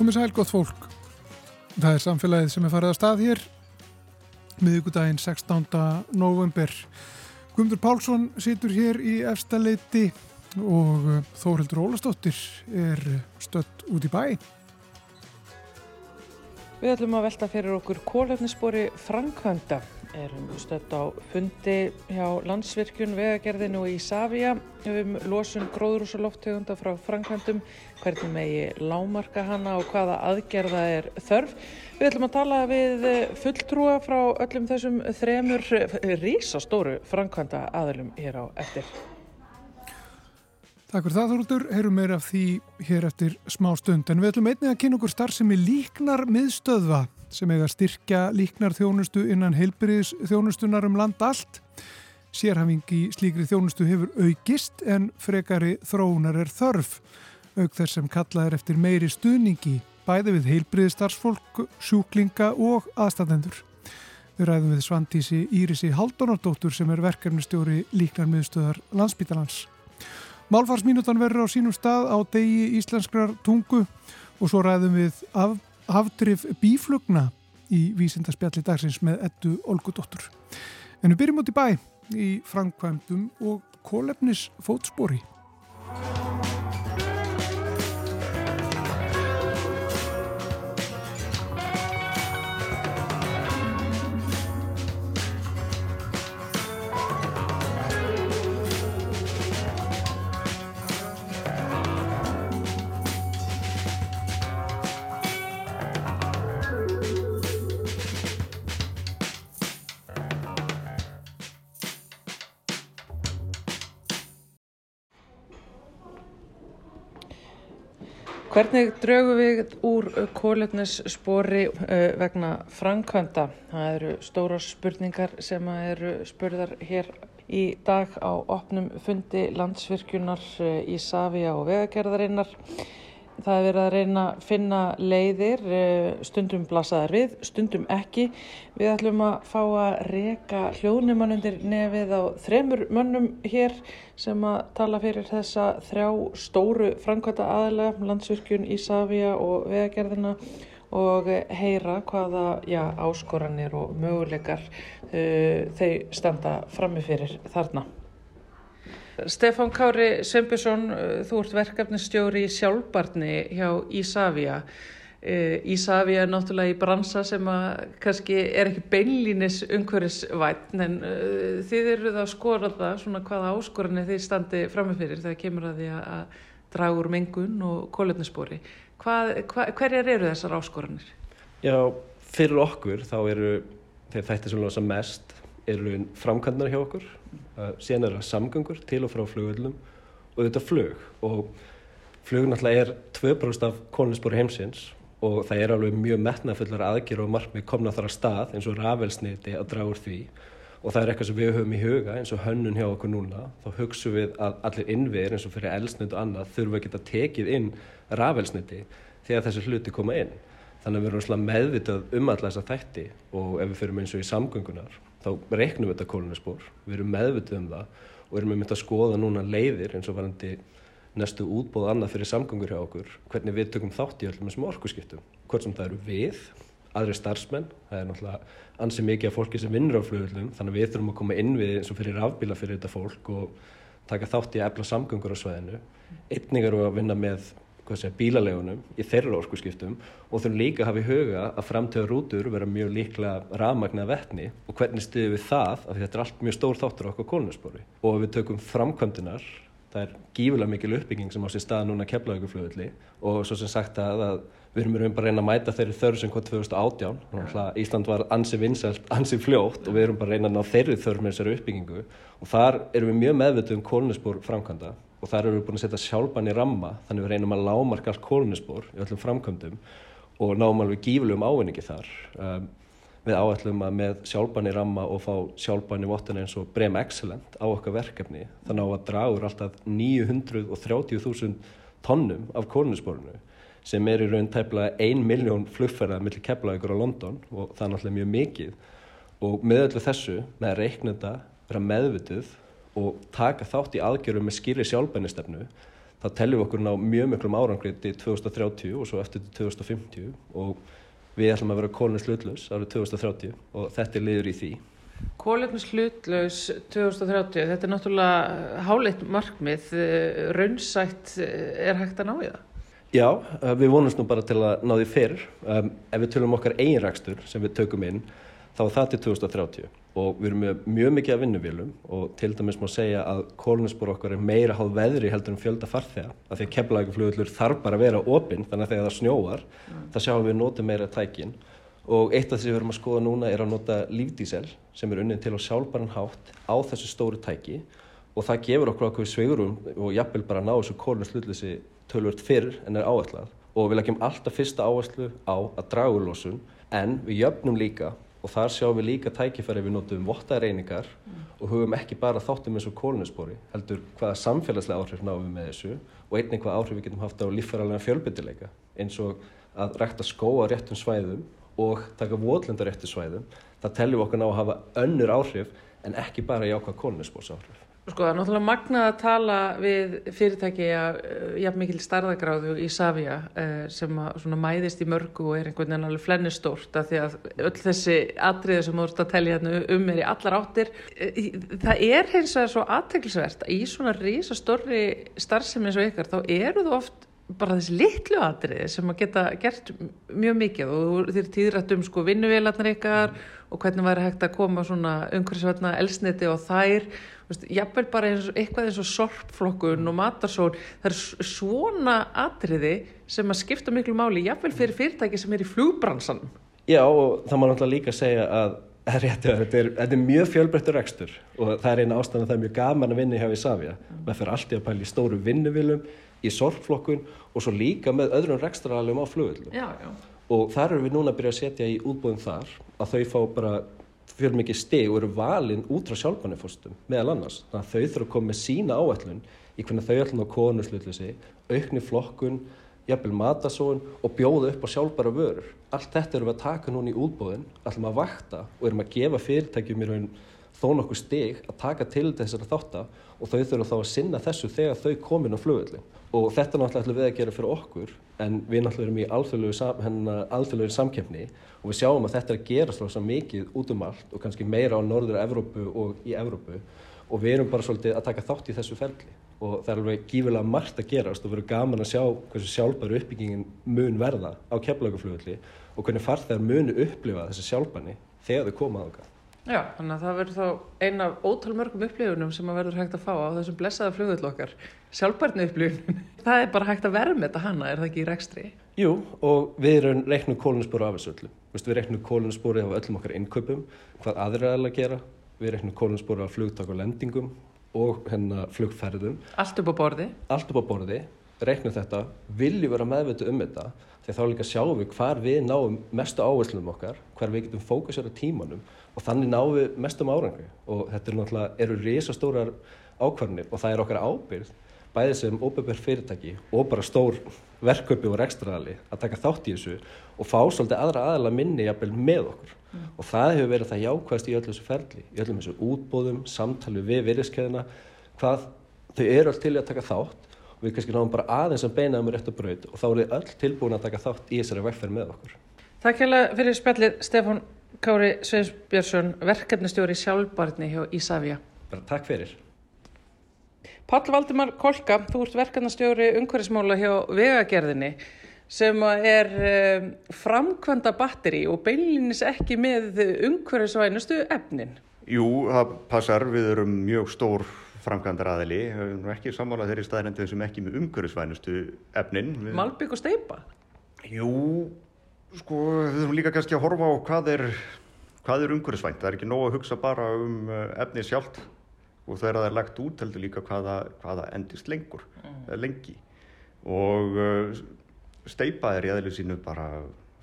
Komið sæl gott fólk. Það er samfélagið sem er farið að stað hér miðugudaginn 16. november. Guðmundur Pálsson situr hér í efstaleiti og uh, Þórildur Ólastóttir er stött út í bæ. Við ætlum að velta fyrir okkur kólefnisspori Frankvönda erum stödd á fundi hjá landsvirkjun vegagerðinu í Savia um losun gróðrúsaloftegunda frá Franklandum, hvernig megi lámarka hana og hvaða aðgerða er þörf. Við ætlum að tala við fulltrúa frá öllum þessum þremur rísastóru Frankvanda aðlum hér á eftir. Takk fyrir það Þorldur, heyrum meira af því hér eftir smá stund. En við ætlum einnig að kynna okkur starf sem er líknar miðstöðva sem eiga styrkja líknar þjónustu innan heilbyrðis þjónustunar um land allt. Sérhafing í slíkri þjónustu hefur aukist en frekari þróunar er þörf, auk þess sem kallað er eftir meiri stuðningi, bæði við heilbyrði starfsfólk, sjúklinga og aðstæðendur. Við ræðum við Svantísi Írisi Haldunardóttur sem er verkefnistjóri líknar miðstöðar landsbítalans. Málfarsmínutan verður á sínum stað á degi íslenskrar tungu og svo ræðum við af afdrif bíflugna í vísindarspjalli dagsins með ettu Olgudóttur. En við byrjum út í bæ í framkvæmdum og kólefnis fótspori. Hvernig draugum við úr kólefnisspori uh, vegna framkvæmda? Það eru stóra spurningar sem eru spurðar hér í dag á opnum fundi landsvirkjunar uh, í Savia og vegagerðarinnar. Það er verið að reyna að finna leiðir, stundum blasaðar við, stundum ekki. Við ætlum að fá að reyka hljóðnumann undir nefið á þremur mönnum hér sem að tala fyrir þessa þrjá stóru framkvæmta aðlega, landsvirkjun, Ísafja og vegagerðina og heyra hvaða já, áskoranir og möguleikar uh, þau standa frammifyrir þarna. Stefán Kári Sveinbjörnsson, þú ert verkefnistjóri í sjálfbarni hjá Ísafja. Ísafja er náttúrulega í bransa sem að kannski er ekki beinlínis umhverfisvætn en þið eru það að skora það svona hvaða áskorinni þið standi framifyrir þegar kemur að því að draga úr mengun og hva, hverjar eru þessar áskorinir? Já, fyrir okkur þá eru þeir þættir sem losa mest eru framkvæmdnar hjá okkur. Síðan er það samgöngur til og frá flugöldum og þetta flug. Og flug náttúrulega er 2% af kólinsbóri heimsins og það er alveg mjög metnafullar aðgjör og markmið komna þar að stað eins og rafelsniti að draga úr því. Og það er eitthvað sem við höfum í huga eins og hönnun hjá okkur núna. Þá hugsu við að allir innviðir eins og fyrir elsnit og annað þurfa að geta tekið inn rafelsniti þegar þessi hluti koma inn. Þannig að við erum meðvitað um alla þessa þætti og ef við fyrir eins og í samgöngunar þá reiknum við þetta kóluninspor, við erum meðvitið um það og erum við myndið að skoða núna leiðir eins og varandi næstu útbóð annað fyrir samgöngur hjá okkur, hvernig við tökum þátt í öllum þessum orkusskiptum, hvort sem það eru við, aðri starfsmenn, það er náttúrulega ansið mikið af fólki sem vinnur á flugöldum, þannig að við þurfum að koma inn við eins og fyrir rafbíla fyrir þetta fólk og taka þátt í að efla samgöngur á sveðinu. Einnig eru að vinna með bílalegunum í þeirra orkusskiptum og þurfum líka að hafa í huga að framtöða rútur vera mjög líklega rafmagna vettni og hvernig stuðum við það af því þetta er allt mjög stór þáttur okkur kólunarspori og ef við tökum framkvæmdinar það er gífulega mikil uppbygging sem á sér stað núna keflauguflöðulli og svo sem sagt að, að við erum bara að reyna að mæta þeirri þörf sem kom 2018 ja. Ísland var ansi vinsælt, ansi fljótt og við erum bara að reyna að ná þeirri þörf með þessari uppbyggingu. Og þar erum við mjög meðvitið um kólunarspor framkvæmda og þar erum við búin að setja sjálfbann í ramma þannig við reynum að lámarka allt kólunisspor í öllum framkvæmdum og náum alveg gífulegum ávinningi þar. Um, við áætlum að með sjálfbann í ramma og fá sjálfbann í vottun eins og brem excellent á okkar verkefni þannig að dragur alltaf 930.000 tonnum af kólunissporinu sem er í raun tæplega 1 miljón flugferðar millir keflaðugur á London og það er náttúrulega mjög mikið. Og með öllu þessu með að reikna þetta vera meðvituð og taka þátt í aðgjörum með skýri sjálfbænistefnu þá teljum við okkur ná mjög miklum árangri til 2030 og svo eftir til 2050 og við ætlum að vera kólnins hlutlaus árið 2030 og þetta er liður í því. Kólefnis hlutlaus 2030, þetta er náttúrulega háleitt markmið, raunsætt er hægt að ná í það? Já, við vonumst nú bara til að ná því fyrr. Um, ef við tölum okkar einrakstur sem við tökum inn, þá er það til 2030 og við erum með mjög mikið af vinnuvélum og til dæmis má segja að kóluninsbor okkar er meira háð veðri heldur en fjölda farþega af því að kemlauguflugullur þarf bara að vera opinn þannig að þegar það snjóar mm. það sjáum við nota meira tækin. Og eitt af því sem við erum að skoða núna er að nota lífdísel sem er unnið til á sjálfbaran hátt á þessu stóru tæki. Og það gefur okkur okkur sveigurum og jafnvel bara ná þessu kóluninslutlisi tölvört fyrr en er áætlað. Og við leggjum alltaf fyrsta áherslu á að draga úr losun en við jöfnum líka og þar sjáum við líka tækifæri við notum vottareiningar mm. og hugum ekki bara þáttum eins og kóluninspori heldur hvaða samfélagslega áhrif náum við með þessu og einnig hvaða áhrif við getum haft á líffæralega fjölbyndileika eins og að rækta skóa réttum svæðum og taka votlenda réttum svæðum það telljum okkur ná að hafa önnur áhrif en ekki bara í ákvað kóluninspors áhrif Sko það er náttúrulega magnað að tala við fyrirtæki að uh, jafn mikil starðagráðu í Savia uh, sem að mæðist í mörgu og er einhvern veginn alveg flennistórt að því að öll þessi atriði sem þú ert að tellja hérna um er í allar áttir. Það er hins vegar svo aðteglisvert að í svona rísa stórri starfsemi eins og ykkar þá eru þú oft bara þessi litlu atriði sem að geta gert mjög mikið og þeir týðrætt um sko vinnuvélarnar ykkar mm. Og hvernig væri hægt að koma svona umhverfisvætna elsniti og þær jafnvel bara eins, eitthvað eins og sorpflokkun og matarsón það er svona atriði sem að skipta miklu máli jafnvel fyrir fyrirtæki sem er í flugbransan Já og það má náttúrulega líka segja að Réttu, þetta, er, þetta er mjög fjölbreyttur rekstur og það er eina ástæðan að það er mjög gaman að vinna í hefði Savia. Mm. maður fyrir alltaf að pæla í stóru vinnuvilum í sorgflokkun og svo líka með öðrum rekstralum á flugvillum og þar erum við núna að byrja að setja í útbúðum þar að þau fá bara fyrir mikið steg og eru valinn út frá sjálfbænifostum meðal annars. Þannig að þau þurfa að koma með sína áætlun í hvernig þau ætlum á konuslutleysi, aukni flokkun, jafnvel matasón og bjóða upp á sjálfbæra vörur. Allt þetta erum við að taka núna í útbóðin, ætlum að vakta og erum að gefa fyrirtækjum í raun þó nokkuð steg að taka til þessara þáttar og þau þurfa þá að sinna þessu þegar þau komin á flugöldin. Og þetta náttúrulega ætlum við að gera fyrir okkur en við náttúrulega erum í alþjóðlegu sam, samkefni og við sjáum að þetta er að gera svo mikið út um allt og kannski meira á norður Evrópu og í Evrópu og við erum bara svolítið að taka þátt í þessu ferli og það er alveg gífilega margt að gerast og verður gaman að sjá hversu sjálfbæru uppbyggingin mun verða á keflaguflugulli og hvernig farþegar munu upplifa þessi sjálfbæni þegar þau koma að okkar. Já, þannig að það verður þá eina af ótalmörgum upplifunum sem að verður hægt að fá á þessum blessaða flugullu okkar. Sjálfbærni upplifun, það er bara hægt að verða með þetta hana, er það ekki í rekstri? Jú, og við reiknum kóluninspóru af þessu öllu. Við reiknum kóluninspóru af öllum okkar innkaupum, hvað aðra er að gera. Við reiknum kóluninspóru af flugtak og lendingum og hennar flugferðum. Allt upp á borði? Allt upp á borði, reiknum þetta, viljum vera meðvita um þetta þegar þá líka sjáum við hvar við náum mestu áherslunum okkar, hvar við getum fókusera tímanum og þannig náum við mestum árangri og þetta er náttúrulega, eru risastórar ákvarðinir og það er okkar ábyrð bæðið sem óbefur fyrirtæki og bara stór verköpi og rekstraðali að taka þátt í þessu og fá svolítið aðra aðala minni jafnvel með okkur mm. og það hefur verið það jákvæðast í öllu þessu ferli, í öllum þessu útbóðum, samtali við virðiskeðina, hvað þau eru allt til að taka þátt við kannski náum bara aðeins að beina um rétt og braut og þá er þið öll tilbúin að taka þátt í þessari vegferð með okkur. Takk hjá fyrir spjallið Stefán Kári Sveinsbjörnsson, verkefnastjóri sjálfbarni hjá Ísafja. Bara takk fyrir. Pall Valdimar Kolka, þú ert verkefnastjóri umhverfismála hjá Vegagerðinni sem er um, framkvæmda batteri og beinlinis ekki með umhverfisvænustu efnin. Jú, það passar, við erum mjög stór framkvæmdar aðili, við erum ekki sammálað þeirri staðrændið sem ekki með umhverfisvænustu efnin. Malbygg og steipa? Jú, sko, við erum líka kannski að horfa á hvað er, hvað er umhverfisvænt. Það er ekki nóg að hugsa bara um uh, efni sjálft og þegar það er lagt út heldur líka hvaða, hvaða endist lengur, mm. lengi og uh, steipa er í aðlið sínu bara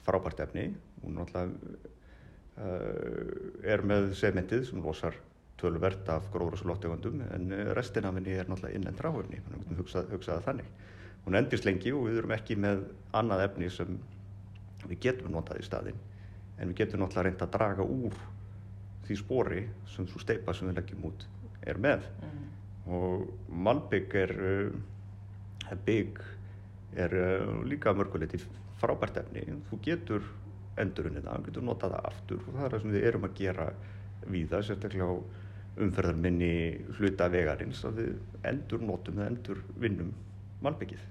frábært efni hún uh, er með segmentið sem losar tölverð af gróðrúsulóttegundum en restin af henni er náttúrulega innlend ráöfni þannig að við getum hugsað, hugsað þannig hún endist lengi og við erum ekki með annað efni sem við getum notað í staðin en við getum náttúrulega reynd að draga úr því spori sem svo steipa sem við leggjum út er með mm. og Malbygg er uh, bygg er uh, líka mörguleiti frábært efni. Þú getur endurinn það, þú getur notað það aftur og það er það sem við erum að gera víða, sérstaklega á umferðarminni hluta vegarins að við endur notum eða endur vinnum malbyggið.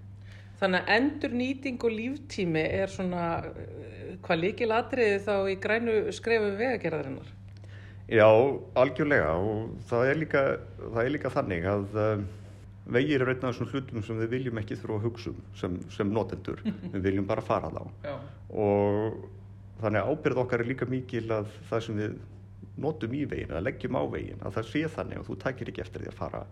Þannig að endur nýting og líftími er svona eh, hvað líkil atriði þá í grænu skrefu vegagerðarinnar? Já, algjörlega og það er líka, það er líka þannig að uh, vegir er einn af þessum hlutum sem við viljum ekki þurfa að hugsa um sem, sem notendur, við viljum bara fara þá Já. og þannig að ábyrð okkar er líka mikil að það sem við notum í veginn, að leggjum á veginn, að það sé þannig og þú takir ekki eftir því að fara,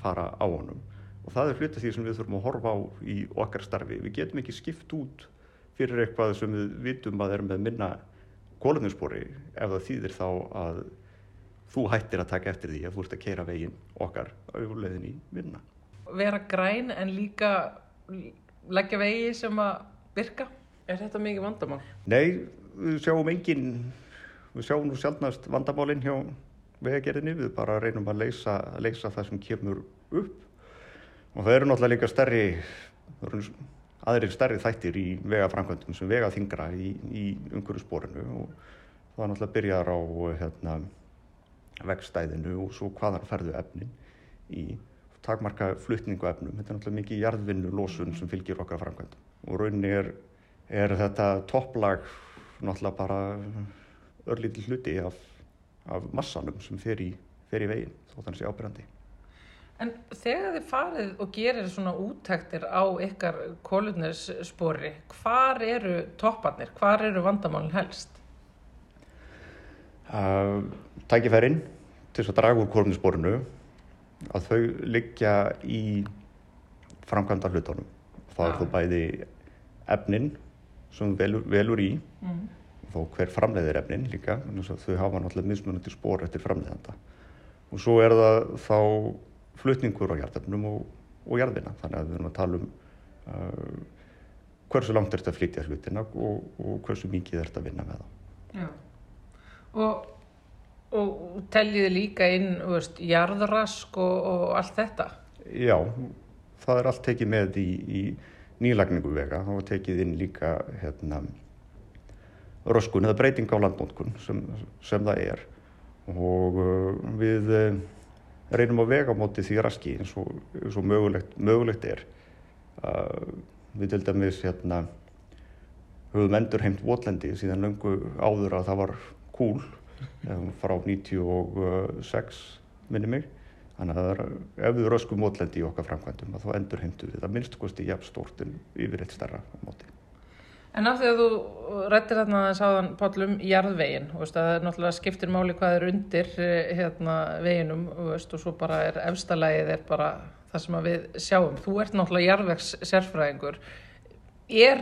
fara á honum. Og það er hluti því sem við þurfum að horfa á í okkar starfi. Við getum ekki skipt út fyrir eitthvað sem við vitum að er með minna kólumninsbori ef það þýðir þá að þú hættir að taka eftir því að þú ert að keira veginn okkar á yfirleiðin í vinna. Vera græn en líka leggja vegi sem að virka? Er þetta mikið vandamál? Nei, við sjáum engin við sjáum nú sjálfnast vandamálinn hjá vegagerðinni, við bara reynum að leysa, leysa það sem kemur upp. Og það eru náttúrulega líka stærri aðrir stærri þættir í vegafrankvöndum sem vega þingra í, í umhverju spórinu og það náttúrulega byrjar á hérna, vegstæðinu og svo hvaðan ferðu efnin í takmarka flutningu efnum, þetta er náttúrulega mikið jarðvinnu losun sem fylgir okkar framkvæmdum. Og rauninni er, er þetta topplag náttúrulega bara örlítið hluti af, af massanum sem fer í, fer í veginn þó þannig sé ábyrjandi. En þegar þið farið og gerir svona útæktir á ykkar kólutnesspori, hvar eru topparnir, hvar eru vandamálinn helst? Uh, tækifærin til þess að draga úr kólutnessporinu að þau liggja í framkvæmda hlutunum. Það er þó bæði efnin sem velur, velur í mm þó hver framleiðir efnin líka, þau hafa náttúrulega mismunandi spór eftir framleiðanda. Og svo er það þá flutningur á hjartefnum og, og jarðina, þannig að við erum að tala um uh, hversu langt er þetta að flytja hlutina og, og hversu mikið er þetta að vinna með það. Já, og, og teljiði líka inn, veist, jarðrask og allt þetta? Já, það er allt tekið með í, í nýlagningu vega, það var tekið inn líka hérna röskun eða breyting á landbónkun sem, sem það er. Og uh, við uh, reynum að vega móti því raski eins og, eins og mögulegt, mögulegt er. Uh, við til dæmis hérna höfum endur heimt votlendi síðan löngu áður að það var kúl frá 96 minni mig. Þannig að er, ef við röskum votlendi í okkar framkvæmdum þá endur heimtu við það minnst kosti jafn stórt en yfir eitt starra móti En af því að þú rættir þarna að sáðan pálum jarðvegin, það náttúrulega skiptir máli hvað er undir eh, hérna, veginum veist, og svo bara er efstalægið er bara það sem við sjáum. Þú ert náttúrulega jarðvegs sérfræðingur. Er,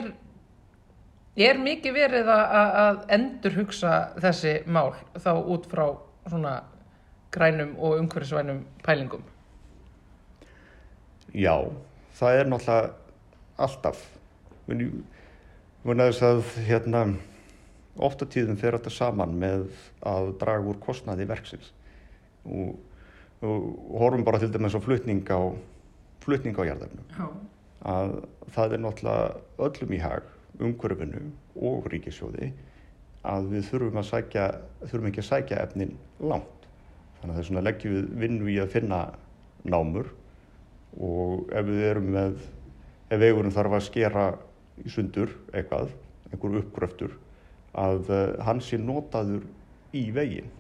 er mikið verið að, að endur hugsa þessi mál þá út frá svona grænum og umhverfisvænum pælingum? Já, það er náttúrulega alltaf. Muni, Þannig að hérna, ofta tíðum fer þetta saman með að draga úr kostnaði verksins og, og horfum bara til dæmis á flutning á, flutning á jarðefnum. Að það er náttúrulega öllum í hag, umhverfinu og ríkisjóði að við þurfum, að sækja, þurfum ekki að sækja efnin langt. Þannig að þess vegna leggjum við vinnu í að finna námur og ef við erum með, ef vegurinn þarf að skera í sundur eitthvað, einhver uppgröftur að uh, hann sé notaður í veginn.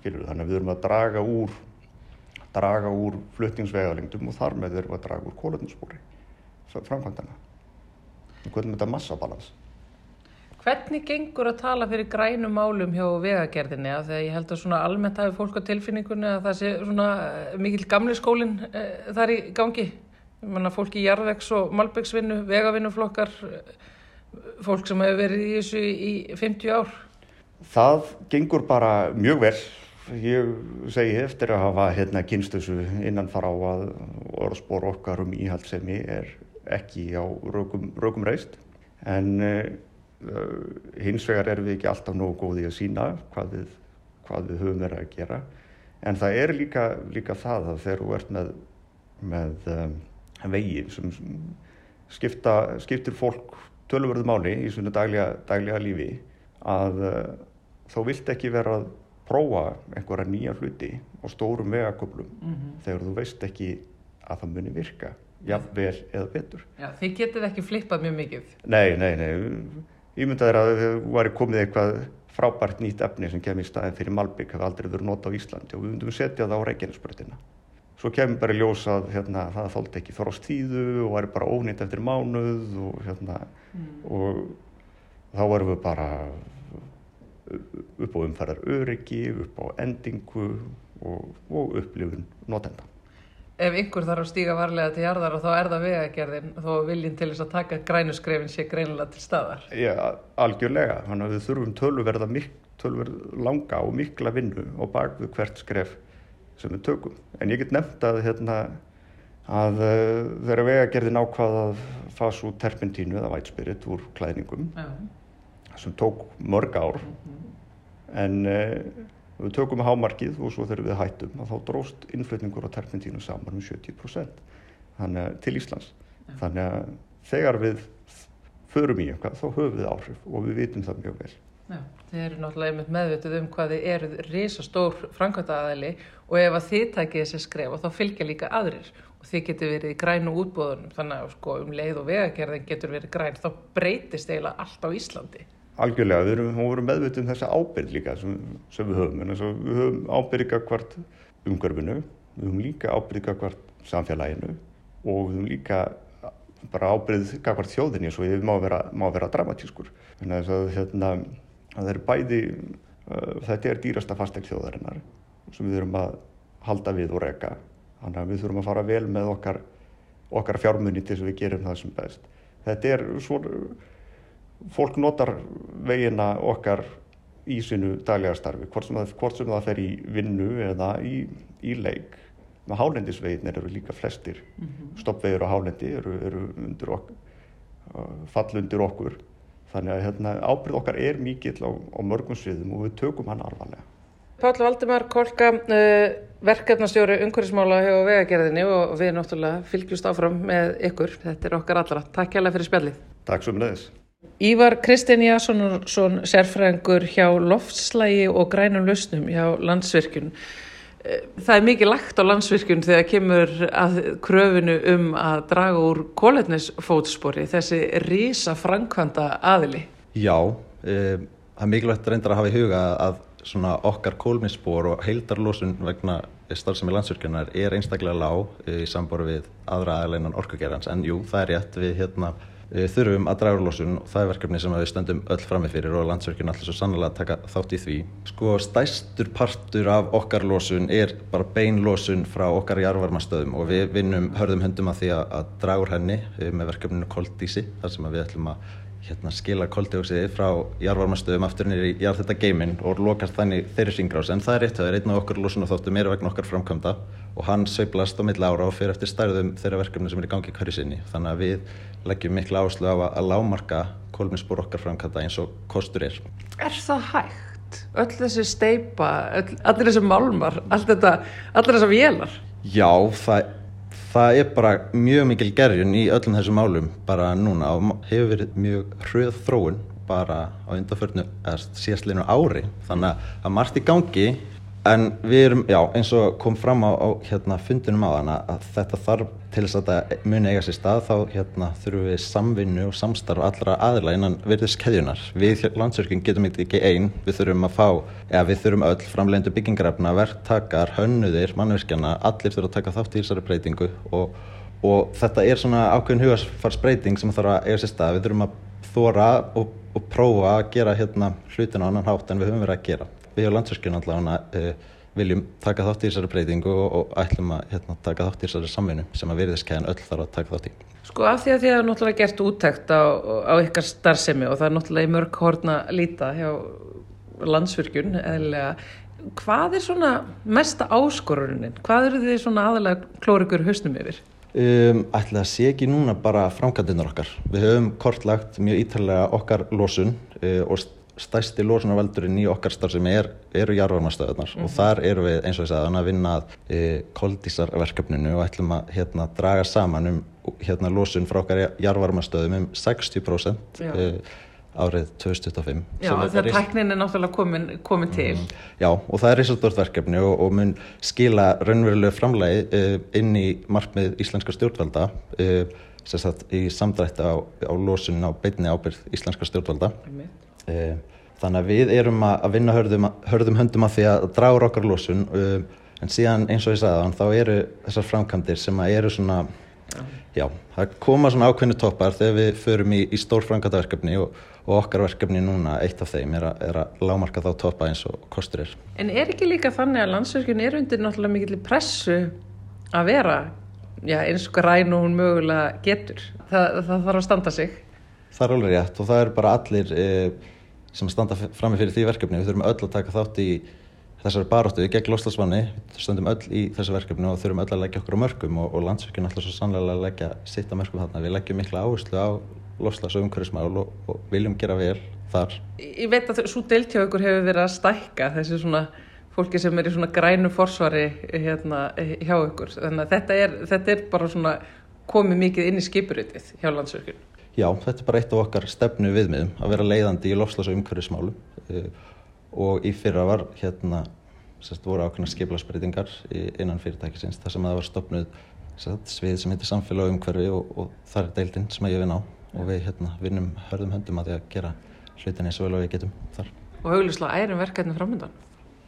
Skilur þannig að við erum að draga úr draga úr fluttingsvegalengdum og þar með erum að draga úr kólöfnusbúri framkvæmdana hvernig þetta massabalans? Hvernig gengur að tala fyrir grænum málum hjá vegagerðinni? Að ég held að svona almennt hafi fólk á tilfinningunni að það sé svona eh, mikil gamli skólinn e, þar í gangi manna, fólk í jarðvegs og malbyggsvinnu, vegavinnuflokkar, fólk sem hefur verið í þessu í 50 ár? Það gengur bara mjög vel. Ég segi eftir að hafa hérna, kynst þessu innan fara á að orðspor okkar um íhaldsemi er ekki á rökum, rökum reist. En uh, hins vegar erum við ekki alltaf nógu góði að sína hvað við, hvað við höfum verið að gera. En það er líka, líka það að þegar þú ert með, með um, vegi sem skipta, skiptir fólk tölverðu máli í svona daglega, daglega lífi að uh, þá vilt ekki vera að prófa einhverja nýja hluti og stórum vegaköplum mm -hmm. þegar þú veist ekki að það muni virka jafnvel eða betur. Já, þið getið ekki flippað mjög mikið. Nei, nei, nei. Ég myndi að það var komið eitthvað frábært nýtt efni sem kemur í staðin fyrir Malbygg, hafa aldrei verið nota á Íslandi og við myndum setja það á Reykjanesbröðina svo kemur bara ljósað hérna, það þóldi ekki frost tíðu og væri bara ónýtt eftir mánuð og, hérna, mm. og þá varum við bara upp á umferðar öryggi, upp á endingu og, og upplifun notenda. Ef ykkur þarf að stíga varlega til jarðar og þá er það vegagerðin þó viljinn til þess að taka grænuskrefin sé greinilega til staðar? Já, algjörlega. Þannig að við þurfum tölverða tölverð langa og mikla vinnu og bak við hvert skref sem við tökum. En ég get nefnt að, hérna, að uh, þeirra vegagerðin ákvað að fasa út terpentínu eða vætspirit úr klæðningum Já. sem tók mörg ár mm -hmm. en uh, við tökum hámarkið og svo þegar við hættum að þá dróst innflutningur á terpentínu saman um 70% þannig, til Íslands. Já. Þannig að þegar við förum í eitthvað þá höfum við áhrif og við vitum það mjög vel. Já, þið eru náttúrulega meðvituð um hvað þið eru risastór framkvæmtaðali og ef að þið takið þessi skref og þá fylgja líka aðrir. Og þið getur verið í grænu útbóðunum þannig að sko, um leið og vegagerðin getur verið græn þá breytist eiginlega allt á Íslandi. Algjörlega, við erum, erum meðvituð um þessa ábyrg líka sem, sem við höfum en þess að við höfum ábyrga hvert umgörfinu, við höfum líka ábyrga hvert samfélaginu og við höfum líka bara ábyrgð hvert þjóðinni svo við má vera, má vera það eru bæði, uh, þetta er dýrasta fastegn þjóðarinnar sem við þurfum að halda við og reyka. Þannig að við þurfum að fara vel með okkar, okkar fjármunni til þess að við gerum það sem best. Þetta er svona, fólk notar veginna okkar í sinu daglega starfi, hvort sem það, hvort sem það fer í vinnu eða í, í leik. Með hálendisveginir eru líka flestir, mm -hmm. stoppvegur á hálendi eru, eru undir okkur, uh, fall undir okkur Þannig að hérna, ábyrð okkar er mikill á, á mörgum sviðum og við tökum hann alvarlega. Páll Valdimar Kolka, uh, verkefnastjóri umhverfismála hjá vegagerðinni og við náttúrulega fylgjumst áfram með ykkur. Þetta er okkar allra. Takk hjá það fyrir spjallið. Takk svo með þess. Ívar Kristinn Jásson, sérfræðingur hjá loftslægi og grænum lausnum hjá landsvirkjunum það er mikið lagt á landsvirkjun þegar kemur að kröfinu um að draga úr kóletnisfótspori, þessi rísa framkvæmda aðili. Já, e, það er mikilvægt reyndar að hafa í huga að svona okkar kólminsspor og heildarlósun vegna starfsemi landsvirkjunar er einstaklega lág í sambor við aðra aðleinan orkugerðans en jú, það er rétt við hérna þurfum að draga úr losun og það er verkefni sem við stöndum öll framið fyrir og landsverkjun allir svo sannlega að taka þátt í því. Sko stæstur partur af okkar losun er bara bein losun frá okkar jarvarmastöðum og við vinnum hörðum höndum að því að draga úr henni með verkefninu Koldísi þar sem við ætlum að hérna, skila koldioksiði frá jarvarmastöðum aftur nýri í jarð þetta geiminn og lokast þannig þeirri syngrás en það er rétt að það er einn af okkar losun og þóttu meira vegna okkar framkvæmda og hann sveiplast á milla ára og fyrir eftir stærðum þeirra verkefni sem er í gangi hverju sinni þannig að við leggjum miklu áherslu á að lámarka kolminspor okkar framkvæmda eins og kostur er. Er það hægt? Öll þessi steipa, öll, allir þessi málmar, allir þessar vélar? Já, það það er bara mjög mikil gerjun í öllum þessum málum bara núna og hefur verið mjög hröð þróun bara á undanförnu síðastleinu ári þannig að margt í gangi En við erum, já, eins og kom fram á, á hérna, fundinum á þann að þetta þarf til þess að þetta muni eiga sér stað þá hérna, þurfum við samvinnu og samstarf allra aðla innan virðis keðjunar. Við landsverkinn getum ekki einn, við þurfum að fá, eða við þurfum öll framlegendu byggingarefna, verktakar, hönnuðir, mannverkjana, allir þurfum að taka þátt í þessari breytingu og, og þetta er svona ákveðin hugarsfarsbreyting sem þarf að eiga sér stað. Við þurfum að þóra og, og prófa að gera hérna, hlutina á annan hátt en við höfum verið að gera við á landsverkjun allavega uh, viljum taka þátt í þessari breytingu og, og ætlum að hérna, taka þátt í þessari samvinnu sem að veriðiskeiðan öll þarf að taka þátt í. Sko af því að þið hafa náttúrulega gert úttækt á, á ykkar starfsemi og það er náttúrulega í mörg horna líta hjá landsverkjun eðlega. Hvað er svona mesta áskorunin? Hvað eru þið svona aðalega klórikur hausnum yfir? Um, ætla að sé ekki núna bara framkvæmdinnar okkar. Við höfum kortlagt mjög ítalega okkar losun uh, og stæsti lósunarvaldurinn í okkar starf sem er, eru jarvarmastöðunar og þar eru við eins og ég sagði að vinna e, koldísarverkefninu og ætlum að hérna, draga saman um hérna, lósun frá okkar jarvarmastöðum um 60% Já. e, árið 2025 Já, þegar tæknin er náttúrulega komin, komin til. Já, og það er risastort verkefni og, og mun skila raunverulegu framlegi uh, inn í markmið íslenska stjórnvalda uh, sem sagt í samdrætti á, á losun á beinni ábyrð íslenska stjórnvalda. Uh, þannig að við erum að vinna hörðum, hörðum höndum að því að draga úr okkar losun uh, en síðan eins og ég sagði þá eru þessar framkvæmdir sem að eru svona Já, það koma svona ákveðnu toppar þegar við förum í, í stór framkvæmdaverkefni og, og okkar verkefni núna, eitt af þeim, er, a, er að lámarka þá toppa eins og kostur er. En er ekki líka þannig að landsverkjun er undir náttúrulega mikill pressu að vera já, eins og græn og hún mögulega getur? Það, það þarf að standa sig. Það er alveg rétt og það eru bara allir e, sem standa frammi fyrir því verkefni. Við þurfum öll að taka þátt í þessari baróttu gegn loslasmanni. Við stöndum öll í þessu verkefni og þurfum öll að leggja okkur á mörgum og, og landsverkjun alltaf svo sannlega að leggja sitt á mörgum þarna. Við leggjum mikla áherslu á loslas og umhverfismál og, og viljum gera vel þar. Ég veit að svo deilt hjá ykkur hefur verið að stækka þessi svona fólki sem er í svona grænu forsvari hérna, hjá ykkur. Þannig að þetta er, þetta er bara svona komið mikið inn í skipuritið hjá landsverkjun. Já, þetta er bara eitt af okkar stefnu viðmiðum að vera leiðandi í lofslags og umhverfismálum uh, og í fyrra var hérna, sérst, voru ákveðna skiplarsbreytingar innan fyrirtækisins þar sem að það var stopnuð sérst, svið sem heitir samfélag og umhverfi og, og það er deildin sem ég vinn á og við hérna, vinnum hörðum höndum að því að gera hlutin eins og vel og við getum þar. Og hauglislega ærum verkefni framöndan.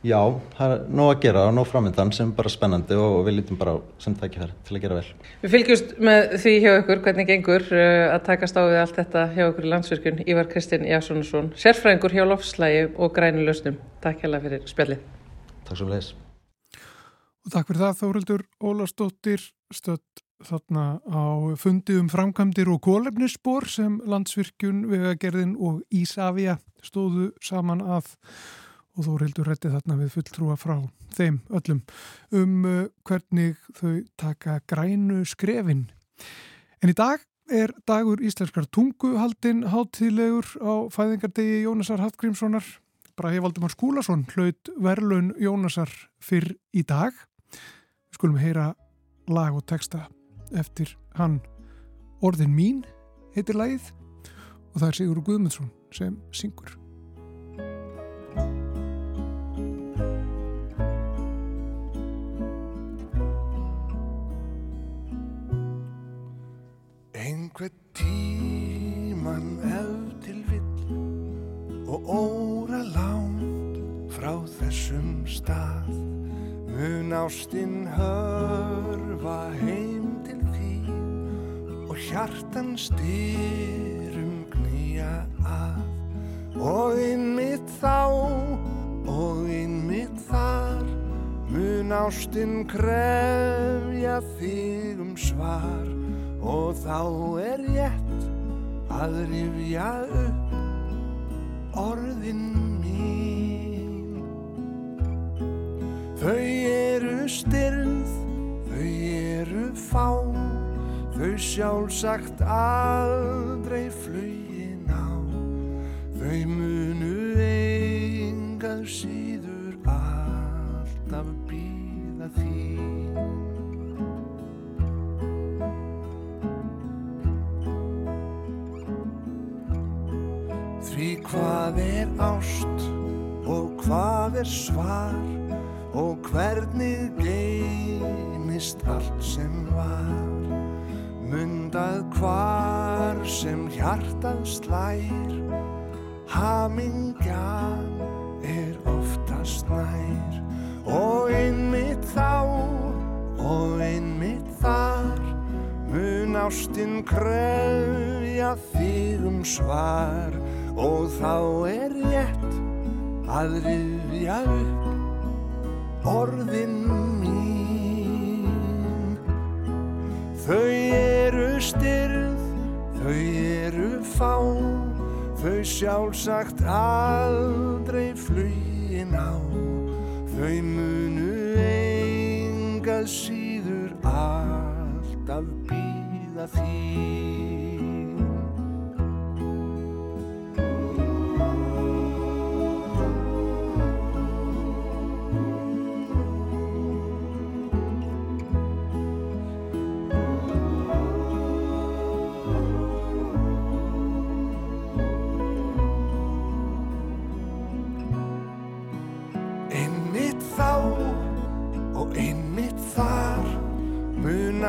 Já, það er nóg að gera og nóg framöndan sem er bara spennandi og við lítum bara sem tækifæri til að gera vel. Við fylgjumst með því hjá ykkur hvernig gengur uh, að takast á við allt þetta hjá ykkur í landsvirkjun Ívar Kristinn Jássonarsson, sérfræðingur hjá lofslægi og grænu lausnum. Takk hérlega fyrir spjallið. Takk svo leiðis. Og takk fyrir það Þórildur Ólastóttir stödd þarna á fundi um framkvæmdir og kólefnisspor sem landsvirkjun, vegagerðin og Ísafja stóðu saman að og þó reyldur rétti þarna við fulltrúa frá þeim öllum um uh, hvernig þau taka grænu skrefin. En í dag er dagur íslenskar tunguhaldin hátíðlegur á fæðingardegi Jónasar Hafgrímssonar. Brahi Valdimar Skúlason hlaut verlaun Jónasar fyrr í dag. Við skulum heyra lag og texta eftir hann Orðin mín heitir lagið og það er Sigur Guðmundsson sem syngur. Óra langt frá þessum stað. Mun ástinn hörfa heim til því og hjartan styrum knýja að. Og innmitt þá og innmitt þar mun ástinn krefja þig um svar. Og þá er rétt að rifja upp orðin mín. Þau eru styrð, þau eru fá, þau sjálfsagt aldrei flugin á. Þau munu engað síður alltaf býða. Því hvað er ást og hvað er svar og hvernig geymist allt sem var. Mundað hvar sem hjartað slær, hamingjan er oftast nær. Og einmitt þá og einmitt þar mun ástinn kröfja þig um svar og þá er rétt að rifja upp orðin mín. Þau eru styrð, þau eru fá, þau sjálfsagt aldrei flugin á. Þau munu engað síður alltaf býða þín.「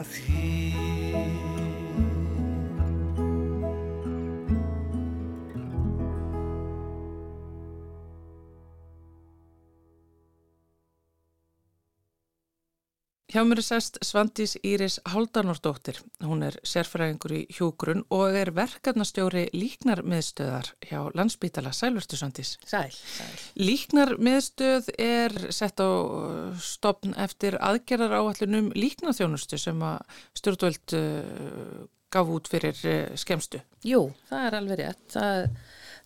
býða þín Hjá mér er sest Svandís Íris Haldanordóttir. Hún er sérfræðingur í hjúgrun og er verkefnastjóri líknarmiðstöðar hjá Landsbítala. Sælverstu Svandís. Sæl, sæl. Líknarmiðstöð er sett á stopn eftir aðgerðar áallunum líknaþjónustu sem að stjórnvöld uh, gaf út fyrir uh, skemstu. Jú, það er alveg rétt. Það,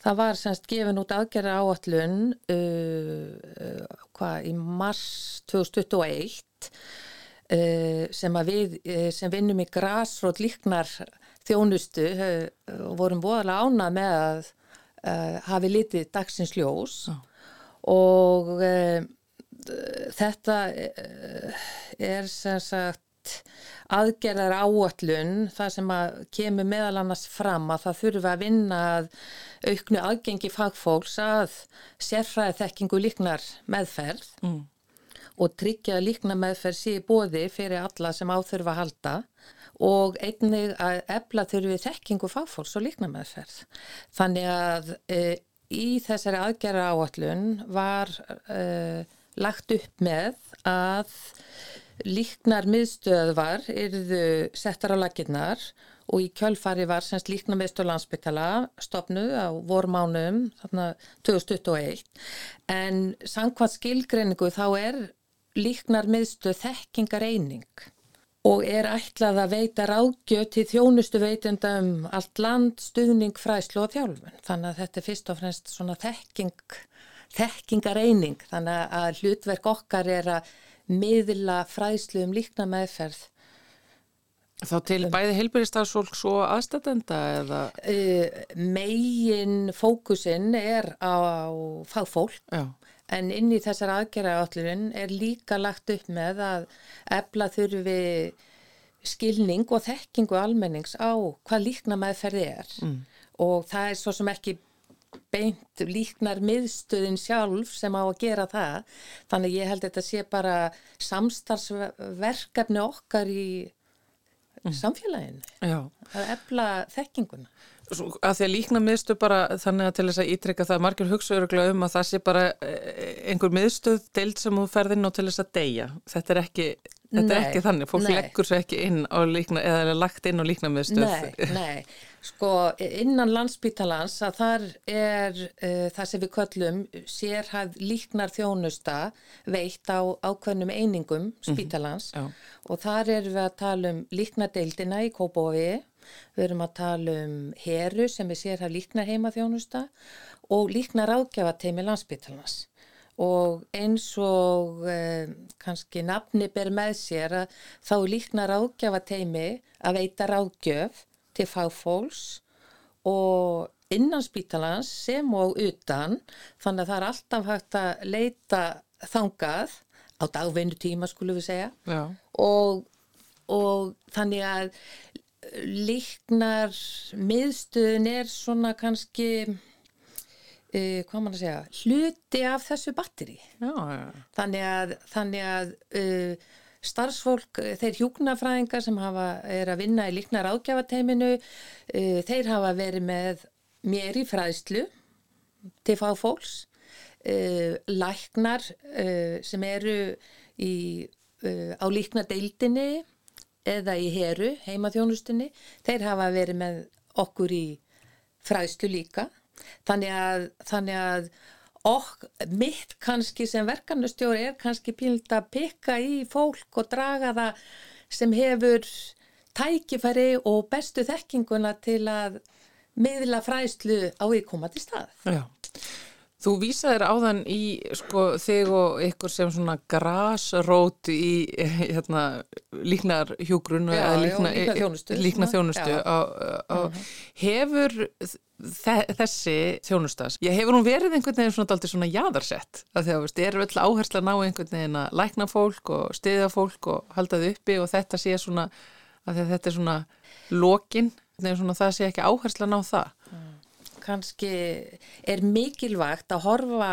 það var semst gefin út aðgerðar áallun uh, uh, hvað, í mars 2021 Uh, sem að við uh, sem vinnum í grásrót líknar þjónustu uh, og vorum voðalega ánað með að hafi litið dagsins ljós. Og þetta er sem sagt aðgerðar áallun það sem að kemur meðal annars fram að það þurfa að vinna að auknu aðgengi fagfólks að sérfræði þekkingu líknar meðferð. Mm og tryggja líkna meðferð síði bóði fyrir alla sem áþurfa að halda og einnig að ebla þurfi þekkingu fáfólks og líkna meðferð. Þannig að e, í þessari aðgerra áallun var e, lagt upp með að líknar miðstöðvar eruðu settar á laginnar og í kjölfari var semst líkna miðstöð landsbyggala stopnuð á vormánum þarna 2021 en sangkvæmt skilgreiningu þá er líknar miðstöð þekkingar eining og er ætlað að veita ráðgjöð til þjónustu veitenda um allt land, stuðning, fræslu og þjálfun. Þannig að þetta er fyrst og fremst svona þekking, þekkingar eining. Þannig að hlutverk okkar er að miðla fræslu um líkna meðferð. Þá til bæði heilbyrjastafsfólks og aðstætenda eða? Uh, megin fókusin er á fagfólk. Já en inn í þessar aðgerraállurinn er líka lagt upp með að ebla þurfi skilning og þekkingu almennings á hvað líkna meðferði er mm. og það er svo sem ekki beint líknar miðstöðin sjálf sem á að gera það þannig ég held að þetta sé bara samstarfsverkefni okkar í mm. samfélaginu Já. að ebla þekkinguna að því að líkna miðstöð bara þannig að til þess að ítrekka það margir hugsaður um að það sé bara eh, einhver miðstöð deild sem þú ferðin og til þess að deyja. Þetta er ekki, þetta nei, er ekki þannig. Fólk nei. leggur svo ekki inn á líkna eða er lagt inn á líkna miðstöð. Nei, nei, sko innan landsbítalans að þar er uh, það sem við köllum sérhæð líknar þjónusta veitt á ákveðnum einingum mhm, spítalans. mm -hmm, og þar er við að tala um líknadeildina í Kópói Við erum að tala um heru sem við sér að líkna heima þjónusta og líkna ráðgjafateimi landsbyttalans og eins og eh, kannski nafni ber með sér að þá líkna ráðgjafateimi að veita ráðgjöf til fagfólks og innan spítalans sem og utan. Þannig að það er alltaf hægt að leita þangað á dagvinnu tíma skulum við segja. Og, og þannig að líknar miðstöðun er svona kannski uh, hvað mann að segja hluti af þessu batteri þannig að, þannig að uh, starfsfólk, þeir hjúknafræðingar sem hafa, er að vinna í líknar ágjafateiminu uh, þeir hafa verið með mér í fræðslu til fáfólks læknar sem eru í, á líknar deildinni eða í heru, heimaþjónustunni, þeir hafa verið með okkur í fræðslu líka. Þannig að, þannig að ok, mitt kannski sem verkanustjóri er kannski píld að pikka í fólk og draga það sem hefur tækifæri og bestu þekkinguna til að miðla fræslu á viðkomandi stað. Já. Þú vísaðir áðan í sko, þig og ykkur sem svona grasrót í hérna, líknar hjúgrun Já, já, líknar þjónustu. Svona, þjónustu já. á, á, hefur þe þessi þjónustas ég hefur hún verið einhvern veginn svona svona jaðarsett að því að veist, er öll áhersla að ná einhvern veginn að lækna fólk og stiðja fólk og halda þau uppi og þetta sé svona að þetta er svona lokin það sé ekki áhersla að ná það kannski er mikilvægt að horfa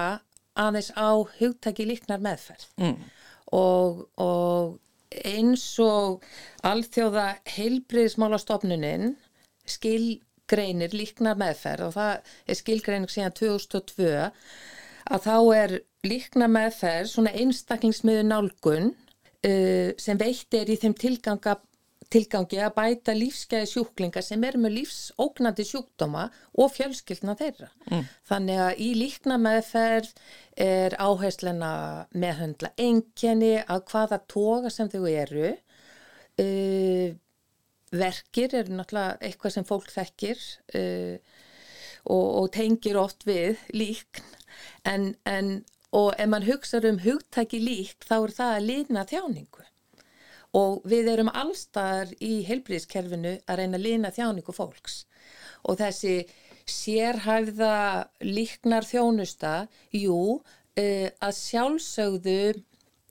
aðeins á hugtaki líknar meðferð Mm. og, og eins og alþjóða heilbriðismálastofnunin skilgreinir líknar meðferð og það er skilgreining síðan 2002 að þá er líknar meðferð svona einstaklingsmiður nálgun uh, sem veitt er í þeim tilganga tilgangi að bæta lífskeiði sjúklinga sem eru með lífsóknandi sjúkdóma og fjölskyldna þeirra. Þannig að í líkna meðferð er áherslan að meðhundla engjani að hvaða toga sem þau eru. Uh, verkir eru náttúrulega eitthvað sem fólk þekkir uh, og, og tengir oft við líkn en, en og ef mann hugsa um hugtæki lík þá er það að lína þjáningu og við erum allstaðar í heilbríðiskerfinu að reyna að lina þjáningu fólks og þessi sérhæfða líknar þjónusta, jú, uh, að sjálfsögðu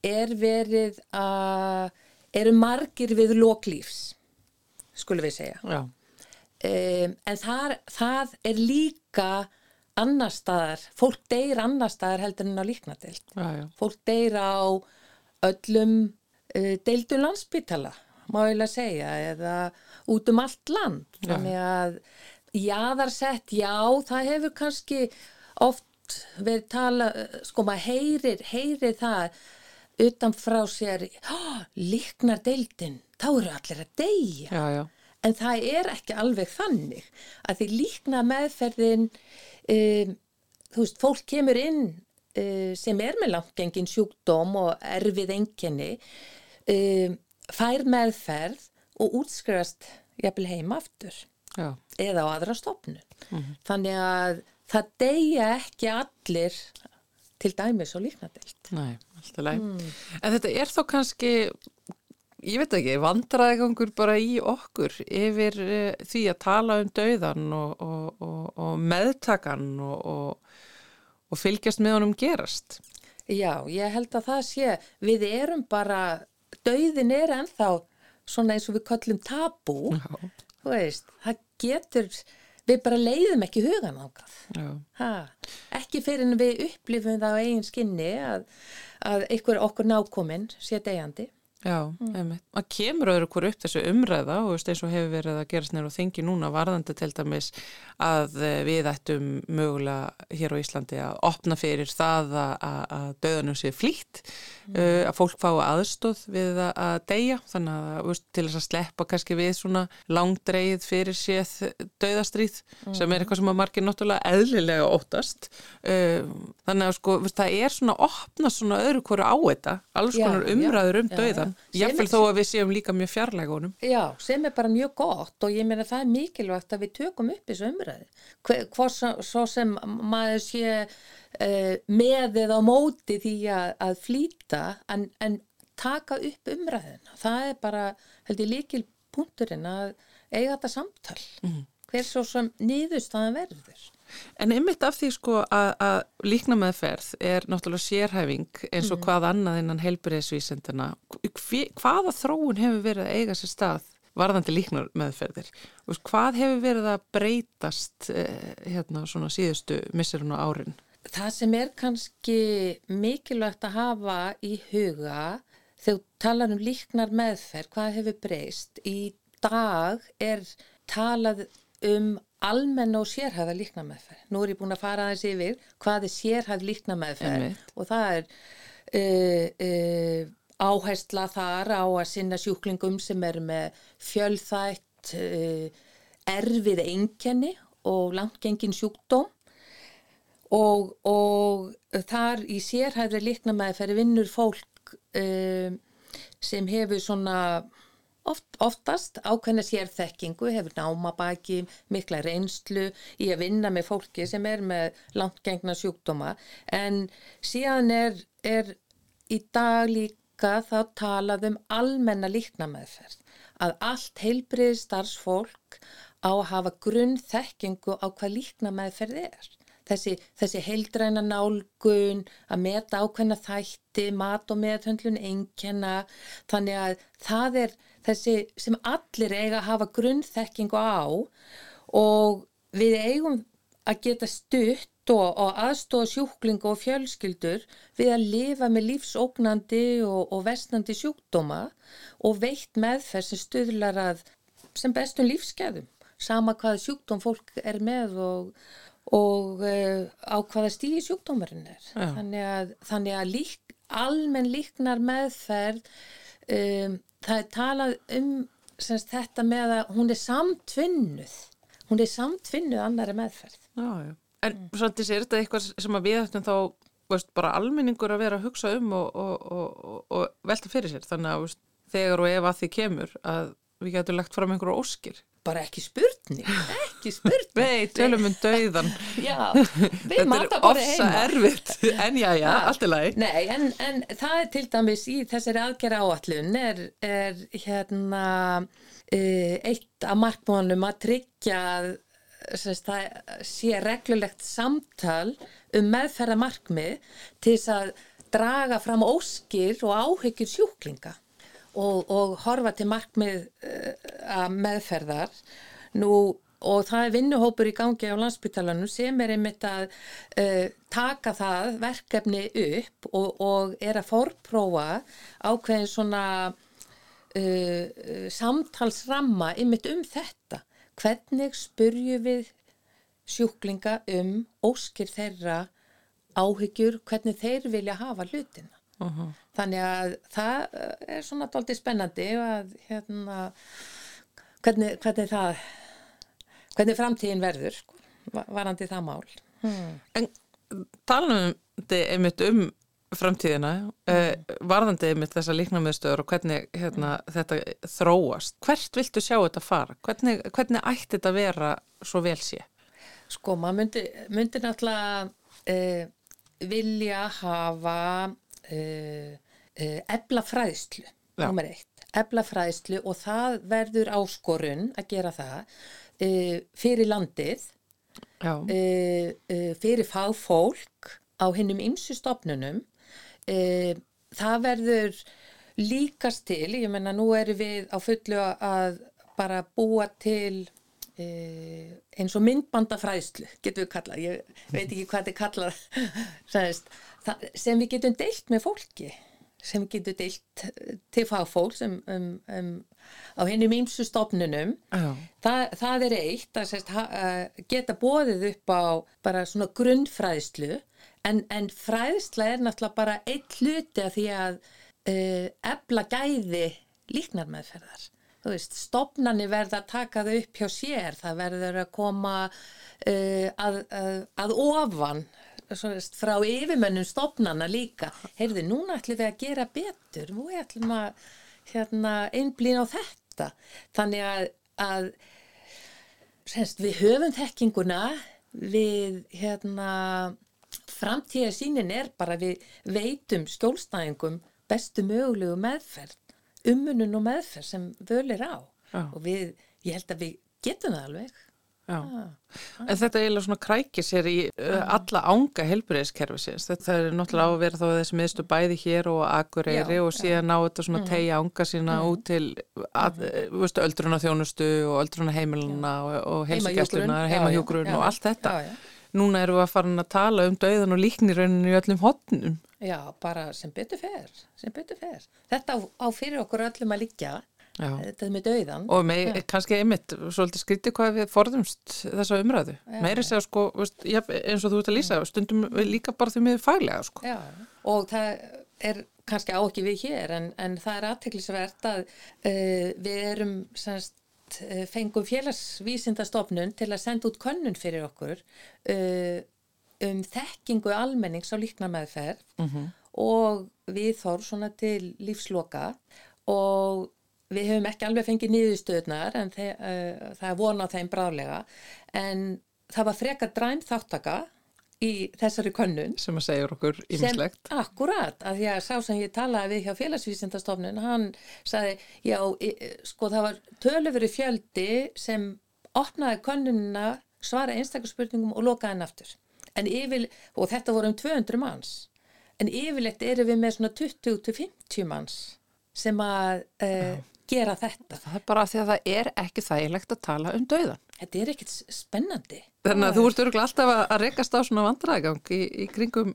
er verið að, eru margir við loklífs, skulum við segja. Já. Um, en þar, það er líka annar staðar, fólk deyr annar staðar heldur en á já. Fólk deyr á öllum uh, deildum landsbytala, má ég að segja, eða út um allt land. Þannig að jaðarsett, já, það hefur kannski oft verið tala, sko maður heyrir, heyrir það utan frá sér, oh, líknar deildin, þá eru allir að deyja. Já, já. En það er ekki alveg þannig að því líkna meðferðin, um, þú veist, fólk kemur inn uh, sem er með langengin sjúkdóm og erfið enginni, um, fær meðferð og útskrast jafnvel heim aftur Já. eða á aðra stofnun. Þannig að það deyja ekki allir til dæmis og líknadelt. Nei, alltaf leið. En þetta er þá kannski, ég veit ekki, vandræðgangur bara í okkur yfir uh, því að tala um dauðan og, og, og, og meðtakan og, og, og fylgjast með honum gerast. Já, ég held að það sé, við erum bara, dauðin er ennþá svona eins og við köllum tabú, veist, það getur, við bara leiðum ekki hugan. Ha, ekki fyrir en við upplifum það á eigin skinni að, að einhver okkur nákominn sé deyjandi. Já, einmitt. Það kemur öðru hver upp þessu umræða og veist, eins og hefur verið að gerast nýra og þingi núna varðandi til dæmis að eh, við ættum mögulega hér á Íslandi að opna fyrir það að, að, að döðanum sé flýtt, uh, að fólk fái aðstóð við að, að deyja, þannig að veist, til þess að sleppa kannski við svona langdreið fyrir séð döðastríð sem er eitthvað sem að margir náttúrulega eðlilega óttast. Uh, þannig að sko, veist, það er svona opna svona öðru hverju á þetta, alls konar umræður um döðan, já. Sem jáfnvel er- þó að við séum líka mjög fjarlæga honum. Já, sem er bara mjög gott og ég meina það er mikilvægt að við tökum upp þessu umræði. Hvað svo, sem maður sé uh, með eða á móti því að, að flýta en, en taka upp umræðina. Það er bara, held ég, líkil punkturinn að eiga þetta samtal. Hver svo sem niðurstaðan verður. En einmitt af því sko að, líkna meðferð er náttúrulega sérhæfing eins og hvað annað innan heilbyrðisvísendina. Hvaða þróun hefur verið að eiga sér stað varðandi líknar meðferðir? Hvað hefur verið að breytast eh, hérna svona síðustu misserun og árin? Það sem er kannski mikilvægt að hafa í huga þegar þú talar um líknar meðferð, hvað hefur breyst? Í dag er talað um almenn og sérhæða líknar meðferð. Nú er ég búin að fara aðeins yfir hvað er sérhæð líknar meðferð Einmitt. og það er uh, uh, áhersla þar á að sinna sjúklingum sem er með fjölþætt uh, erfið einkenni og langtgengin sjúkdóm og, og þar í sérhæðri líknamæðferði vinnur fólk sem hefur svona oft, oftast ákveðna sérþekkingu, hefur námabaki, mikla reynslu í að vinna með fólki sem er með langtgengna sjúkdóma. En síðan er, er í dag líka þá talað um almenna líknameðferð að allt heilbriði starfsfólk á að hafa grunn þekkingu á hvað líknameðferð er þessi, þessi heildræna nálgun, að meta ákveðna þætti, mat og meðhöndlun einkenna, þannig að það er þessi sem allir eiga að hafa grunnþekkingu á og við eigum að geta stutt og, og aðstóða sjúklingu og fjölskyldur við að lifa með lífsóknandi og, og vestnandi sjúkdóma og veitt meðferð sem stuðlar að sem bestum lífskeðum sama hvað sjúkdóm fólk er með og, og uh, á hvaða stíði sjúkdómarinn er. Já. Þannig að, þannig að lík, almenn líknar meðferð, um, það er talað um semst, þetta með að hún er samtvinnuð. Hún er samtvinnuð annari meðferð. Já, já. En mm. svolítið sér þetta eitthvað sem að við ættum þá veist, bara almenningur að vera að hugsa um og, og, og, og velta fyrir sér. Þannig að veist, þegar og ef að því kemur að við getum lagt fram einhverju óskir. Bara ekki spurning, ekki spurning. Vei, tölum um dauðan. Já. Þetta er ofsa erfitt, en já, já, allt er lagi. Nei, en, en það er til dæmis í þessari aðgerra áallun er, er hérna uh, eitt af markmónum að tryggja það sé reglulegt samtal um meðferða markmið til þess að draga fram óskir og áhyggjur sjúklinga og, og horfa til markmið uh, meðferðar nú og það er vinnuhópur í gangi á landsbytalanum sem er einmitt að uh, taka það verkefni upp og, og er að forprófa ákveðin svona uh, samtalsramma einmitt um þetta hvernig spurju við sjúklinga um óskir þeirra áhyggjur, hvernig þeir vilja hafa hlutina. Uh -huh. Þannig að það er svona doldið spennandi að hérna, hvernig, hvernig það, hvernig framtíðin verður, sko, varandi það mál. Hmm. En talum þið einmitt um framtíðina, eh, varðandi einmitt þessa líknarmiðstöður og hvernig hérna, þetta þróast. Hvert viltu sjá þetta fara? Hvernig, hvernig ætti þetta vera svo vel sé? Sko, maður myndi, myndi náttúrulega eh, vilja hafa ebla fræðslu, nummer eitt. Ebla fræðslu og það verður áskorun að gera það uh, fyrir landið fyrir fagfólk á hinnum ymsu stopnunum það verður líkast til, ég menna nú erum við á fullu að bara búa til eins og myndbandafræðslu getum við kallað, ég veit ekki hvað þetta er kallað það, sem við getum deilt með fólki sem við getum deilt til fagfólk um, um, um, á hennum ímsu stofnunum. Þa, það er eitt að sérst, ha, geta bóðið upp á bara svona grunnfræðslu en, en fræðsla er náttúrulega bara eitt hluti af því að uh, ebla gæði líknarmeðferðar. Þú veist, stopnarnir verða að taka þau upp hjá sér, það verður að koma uh, að, að, að ofan veist, frá yfirmönnum stopnarna líka heyrðu, núna ætlum við að gera betur nú ætlum að hérna, einblýna á þetta þannig að, að semst, við höfum þekkinguna við hérna framtíðasínin er bara við veitum skjólstæðingum bestu mögulegu meðferð umunun og meðferð sem völir á Já. og við, ég held að við getum það alveg ah. En þetta er eiginlega svona krækir sér í uh, alla ánga helbriðiskerfisins þetta er náttúrulega á að vera þá þessi miðstu bæði hér og akureyri Já, og síðan ná þetta svona mm. tegja ánga sína mm. út til mm. veist, öldruna þjónustu og öldruna heimiluna og, og heilsugjastluna, heimahjógrun og allt þetta. Já, Núna erum við að fara að tala um döðan og líkniraunin í öllum hotnum Já, bara sem betur fer, sem betur fer. Þetta á, á fyrir okkur öllum að líka, þetta er með dauðan. Og með, ja. kannski einmitt, svolítið skrítið hvað við forðumst þessa umræðu. Já, Meiri segja sko, veist, já, eins og þú ert að lýsa, stundum líka bara því með faglega sko. Já, og það er kannski á ekki við hér, en, en það er aðteklisvert að uh, við erum semst fengum félagsvísindastofnun til að senda út könnun fyrir okkur uh, um þekkingu almennings á líknarmeðferð mm -hmm. og við þór svona til lífsloka og við höfum ekki alveg fengið nýðustöðnar en þe uh, það er von á þeim bráðlega en það var frekar dræm þáttaka í þessari könnun sem að segja okkur ýmislegt. Sem, akkurat, að því að sá sem ég talaði við hjá félagsvísindastofnun, hann sagði, já, sko það var tölufri fjöldi sem opnaði könnunina, svara einstaklega og lokaði henn aftur. En yfir, og þetta voru um 200 manns, en yfirlegt eru við með svona 20-50 manns sem að uh, gera þetta. Það er bara því að það er ekki þægilegt að tala um dauðan. Þetta er ekkert spennandi. Þannig að þú ert öruglega alltaf að rekast á svona vandræðgang í, í kringum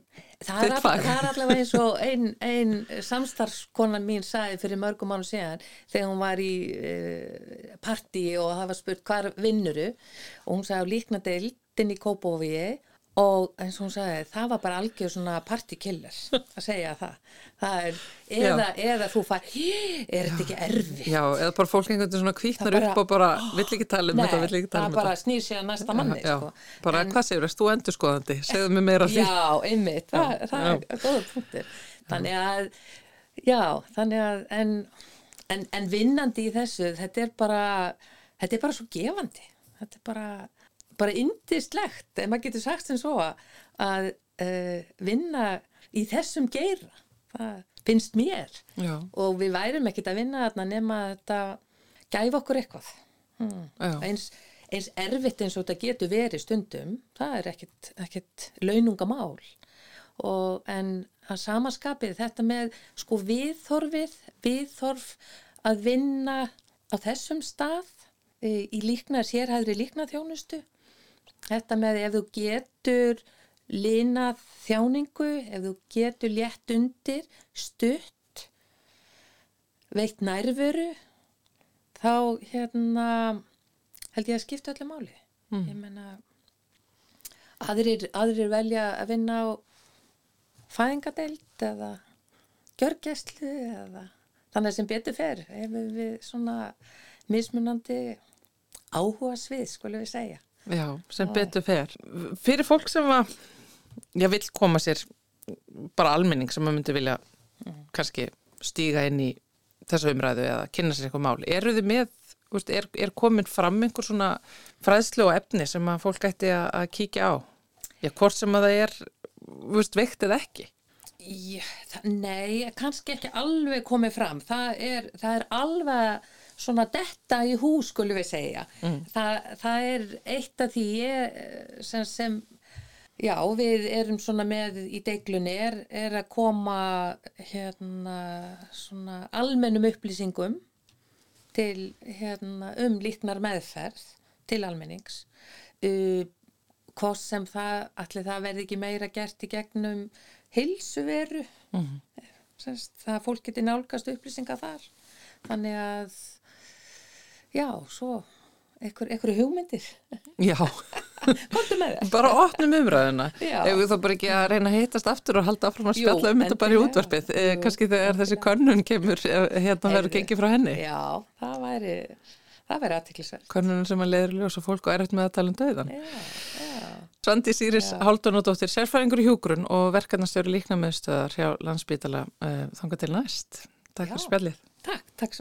þitt fag. Það er allavega eins og einn ein samstarfskonan mín sagði fyrir mörgum mánu síðan þegar hún var í uh, partí og það var spurt hvar vinnuru og hún sagði á líknandi eldin í Kópófiði og eins og hún sagði það var bara algjör svona partykiller að segja það, það er, eða, eða þú far, er þetta ekki erfið já, eða bara fólk einhvern veginn svona kvítnar upp og bara vill ekki tala um þetta, tala um það bara snýr sér að næsta manni já, sko. bara en, hvað segur, erst þú endur skoðandi segðu mig meira því. Já, einmitt, það, já, það er góða punktir þannig að, já, þannig að en, en, en vinnandi í þessu þetta er bara þetta er bara svo gefandi. Þetta er bara bara indislegt, ef maður getur sagt sem svo að uh, vinna í þessum geira. Það finnst mér. Já. og við værum ekkit að vinna þarna nema að þetta gæfa okkur eitthvað. Hmm. eins, eins erfitt eins og þetta getur verið stundum það er ekkit, ekkit launungamál og en að samaskapið þetta með sko viðþorfið viðþorf að vinna á þessum stað e, í líkna, sérhæðri líknaþjónustu Þetta með ef þú getur linað þjáningu, ef þú getur létt undir, stutt, veikt nærveru, þá hérna, held ég að skipta öllu máli. Mm. Ég menna, aðrir, aðrir velja að vinna á fæðingadeild eða gjörgæslu eða þannig sem betur fer ef við svona mismunandi áhuga svið, skulum við segja. Já, sem betur fer. Fyrir fólk sem að, já, vil koma sér, bara almenning sem að myndi vilja mm. kannski stíga inn í þessu umræðu eða kynna sér eitthvað máli, eru þið með, veist, er, er komin fram einhver svona fræðslu og efni sem að fólk ætti að, að kíkja á? Já, hvort sem að það er, veist, veikt eða ekki? Já, það, nei, kannski ekki alveg komið fram. Það er, það er alveg svona detta í hús skulum við segja mm. Þa, það er eitt af því ég, sem, sem já við erum svona með í deiglunni er, er að koma hérna svona almennum upplýsingum til hérna um líknar meðferð til almennings uh, hvort sem það allir það verði ekki meira gert í gegnum hilsuveru mm. það fólk geti nálgast upplýsinga þar þannig að já, svo einhverju hugmyndir. Já. Bara opnum umræðuna. Ef við þá bara ekki að reyna að hittast aftur og halda áfram að spjalla um þetta bara í útvarpið? Eh, kannski þegar þessi könnun kemur eh, hérna verður gengið frá henni. Já, það væri það væri aðtiklisverð Könnun sem að leiður ljósa fólk og er eftir með að tala um döðan Svandi Sýris Haldunóttir sérfæringur í hjúgrun og verkefnastjóri líkna meðstöðar hjá landsbítala uh, eh, þanga til næst. Takk fyrir spjallið. Takk, takk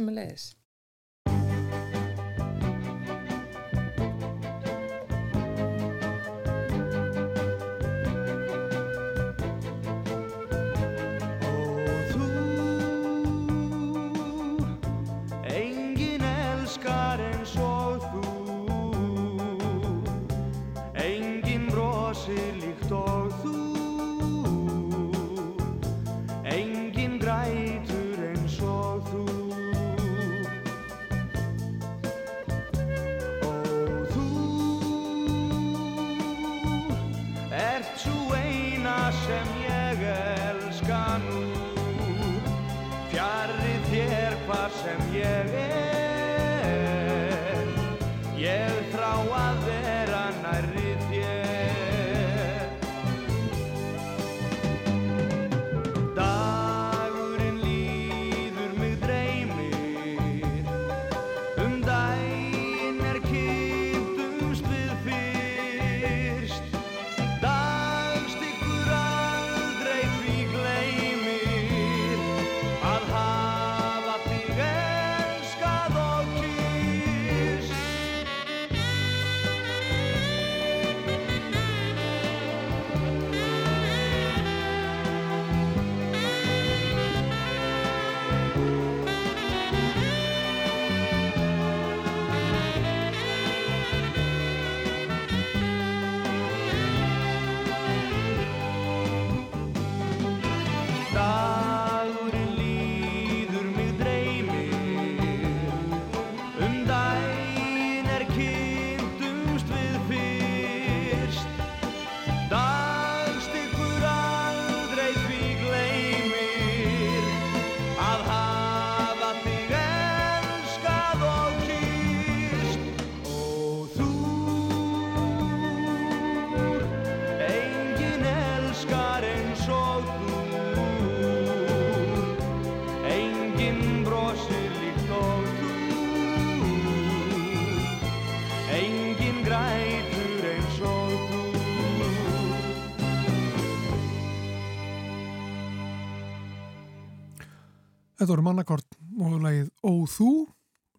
Þetta voru mannakort og lagið Ó þú,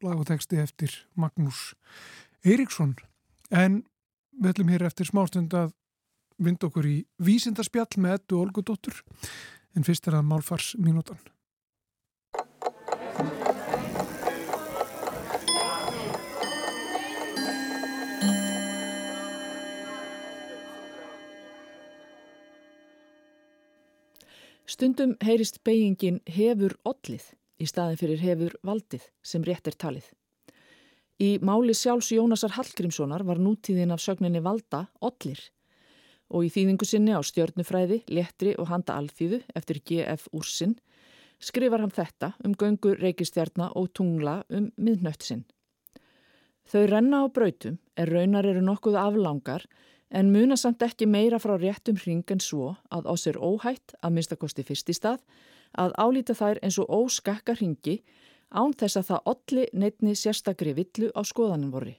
lag og texti eftir Magnús Eiríksson. En við ætlum hér eftir smástund að vinda okkur í vísindarspjall með Eddu Olgudóttur. En fyrst er að málfars mínútan. Stundum heyrist beigingin hefur ollið í staðin fyrir hefur valdið sem rétt er talið. Í máli sjálfs Jónasar Hallgrímssonar var nútíðin af sögninni valda ollir og í þýðingu sinni á stjörnufræði, letri og handa alþýðu eftir G.F. Úrsinn skrifar hann þetta um göngu reykistjarna og tungla um miðnött sinn. Þau renna á brautum er raunar eru nokkuð aflangar en muna samt ekki meira frá réttum hring en svo að á sér óhætt að minnstakosti fyrst í stað að álíta þær eins og óskakka hringi án þess að það olli neittni sérstakri villu á skoðanum voru.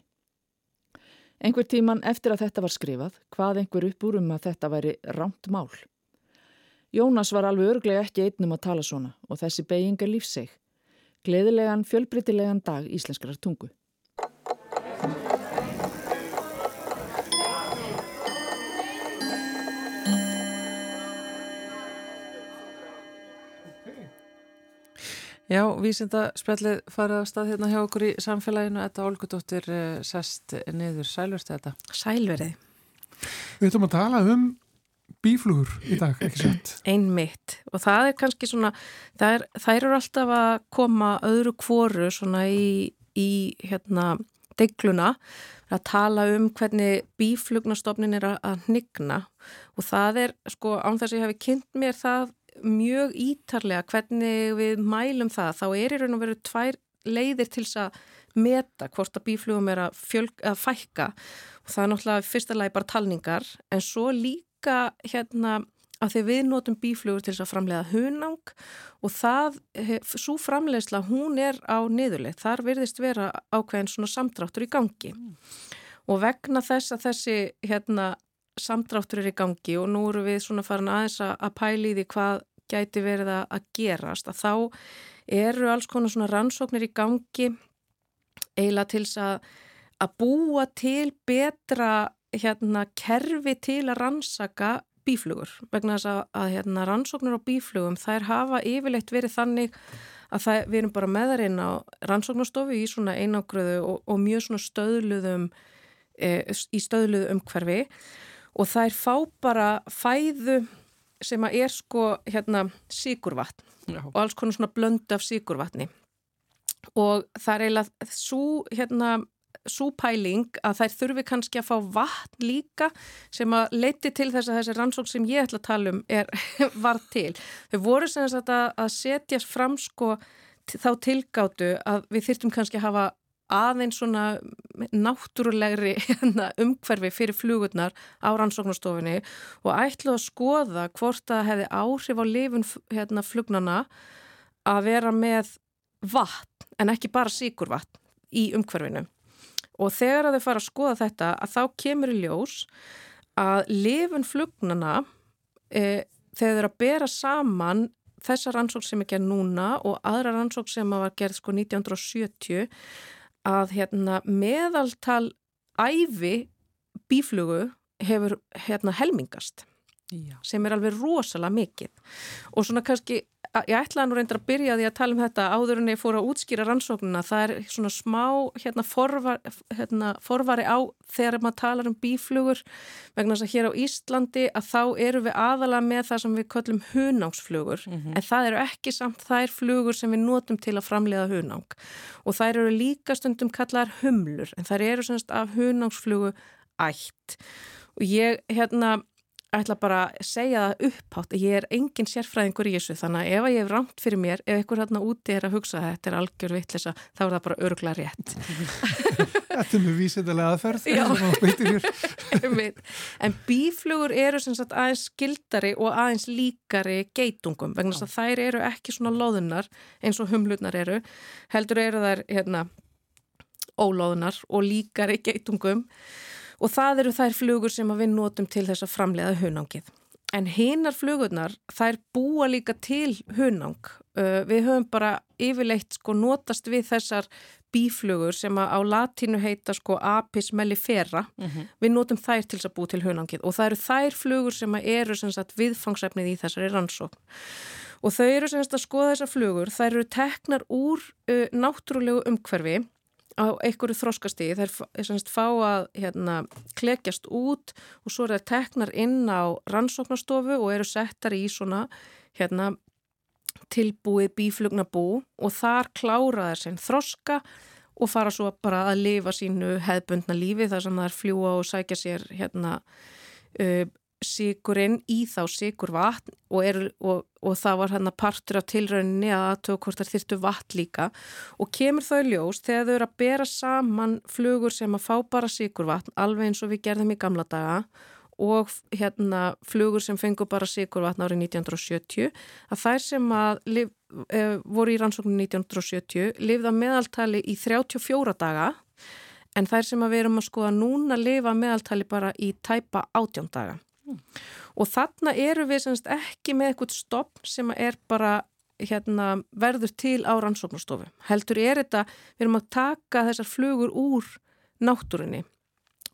Einhver tíman eftir að þetta var skrifað, hvað einhver upp úr um að þetta væri rámt mál. Jónas var alveg örglega ekki einnum að tala svona og þessi beiginga lífseg. Gleðilegan, fjölbreytilegan dag íslenskrar tungu. Já, vísindaspjallið farið að stað hérna hjá okkur í samfélaginu. Þetta Olgudóttir eh, sest niður. Sælverst þetta? Sælverið. Við ætlum að tala um bíflugur í dag, ekki sett? Einmitt. Og það er kannski svona, það er, þær eru alltaf að koma öðru kvoru svona í, í hérna, degluna að tala um hvernig bíflugnastofnin er að hnigna og það er sko án þess að ég hef kynnt mér það mjög ítarlega hvernig við mælum það, þá er í raun og veru tvær leiðir til þess að meta hvort að bíflugum er að, fjölg, að fækka. Og það er náttúrulega fyrsta lagi bara talningar en svo líka hérna að því við notum bíflugur til þess að framlega hunang og það, svo framlegsla hún er á niðurleið, þar virðist vera ákveðin svona samdráttur í gangi. Mm. og vegna þess að þessi hérna samdráttur er í gangi og nú eru við svona farin aðeins að pæli því hvað gæti verið að gerast að þá eru alls konar svona rannsóknir í gangi eiginlega til að, að búa til betra hérna kerfi til að rannsaka bíflugur vegna þess að, að hérna, rannsóknir á bíflugum þær hafa yfirleitt verið þannig að það, við erum bara með þar inn á rannsóknastofu í svona einangröðu og, og mjög svona stöðluðum e, í stöðluðu umhverfi. og þær fá bara fæðu sem að er sko hérna síkurvatn Já. og alls konar svona blönd af síkurvatni og það er eiginlega svo hérna svo pæling að þær þurfi kannski að fá vatn líka sem að leiti til þess að þessi rannsók sem ég ætla að tala um er var til. Þau voru sem að, að setjast fram sko þá tilgáttu að við þyrtum kannski að hafa aðeins svona náttúrulegri hérna, umhverfi fyrir flugurnar á rannsóknastofinni og ætlu að skoða hvort það hefði áhrif á lifun hérna, flugnana að vera með vatn en ekki bara síkurvatn í umhverfinu. Og þegar þau fara að skoða þetta að þá kemur í ljós að lifun flugnana e, þegar þau eru að bera saman þessa rannsók sem er gerð núna og aðra rannsók sem var gerð sko 1970 að hérna, meðaltal æfi bíflugu hefur hérna, helmingast Já. sem er alveg rosalega mikið og svona kannski, ég ætlaði nú reyndar að byrja því að tala um þetta áður en ég fór að útskýra rannsóknuna, það er svona smá hérna, forvar, hérna forvari á þegar maður talar um bíflugur vegna þess að hér á Íslandi að þá eru við aðalega með það sem við köllum hunángsflugur, mm -hmm. en það eru ekki samt þær flugur sem við notum til að framlega hunáng og þær eru líka stundum kallar humlur, en þær eru semst af hunángsflugu ætt. Og ég hérna ætla bara að segja það upphátt ég er engin sérfræðingur í þessu þannig að ef ég hef rámt fyrir mér, ef einhver hérna úti er að hugsa að þetta er algjör vittlisa þá er það bara örgla rétt. Þetta er mjög vísendalega aðferð En bíflugur eru sem sagt aðeins skildari og aðeins líkari geitungum vegna þess að þær eru ekki svona loðunar eins og humlutnar eru heldur eru þær hérna ólóðunar og líkari geitungum og það eru þær flugur sem við notum til þess að framleiða hunangið. En hinnar flugurnar, þær búa líka til hunang. Við höfum bara yfirleitt sko notast við þessar bíflugur sem á latínu heita sko apis mellifera. Mm -hmm. Við notum þær til þess að búa til hunangið og það eru þær flugur sem eru sagt, viðfangsefnið í þessari rannsókn. Og þau eru sem sagt að skoða þessar flugur, þær eru teknar úr uh, náttúrulegu umhverfi á einhverju þróskastíði, þær semst, fá að hérna, klekjast út og svo er það teknar inn á rannsóknastofu og eru settar í svona hérna, tilbúið bíflugnabú og þar klára þær sinn þroska og fara svo bara að lifa sínu hefðbundna lífi þar sem er fljúa og sækja sér hérna uh, sigurinn í þá sigur vatn og, er, og, og það var hann að partur af tilrauninni að aðtöku hvort það þyrtu vatn líka. Og kemur þau ljós þegar þau eru að bera saman flugur sem að fá bara sigur vatn alveg eins og við gerðum í gamla daga og hérna flugur sem fengur bara sigur vatn árið 1970 að þær sem að lif, e, voru í rannsóknu 1970 lifða meðaltali í 34 daga en þær sem að við erum að skoða núna lifa meðaltali bara í tæpa 18 daga Mm. Og þarna eru við semst ekki með eitthvað stopp sem er bara hérna, verður til á rannsóknastofu. Heldur er þetta, við erum að taka þessar flugur úr náttúrinni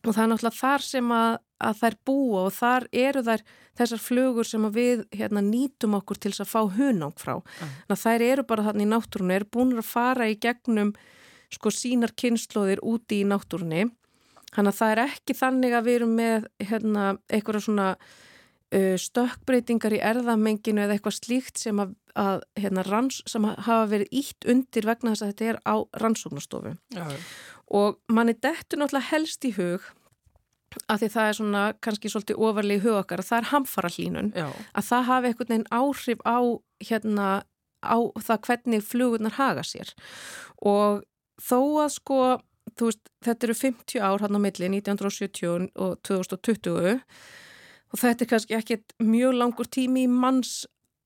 og það er náttúrulega þar sem að, að þær búa og þar eru þær þessar flugur sem við hérna, nýtum okkur til þess að fá hunang frá. Mm. Þær eru bara þarna í náttúrunni, eru búin að fara í gegnum sko sínar kynnslóðir úti í náttúrunni Þannig að það er ekki þannig að við erum með hérna, eitthvað svona uh, stökkbreytingar í erðamenginu eða eitthvað slíkt sem, að, að, hérna, ranns, sem hafa verið ítt undir vegna þess að þetta er á rannsóknastofu. Já. Og manni dettur náttúrulega helst í hug að því það er svona kannski svolítið ofarlega í hug okkar að það er hamfara hlínun, Já. að það hafi einhvern veginn áhrif á, hérna, á það hvernig flugurnar haga sér. Og þó að sko veist, þetta eru 50 ár hann á milli, 1970 og 2020 og þetta er kannski ekkit mjög langur tími í manns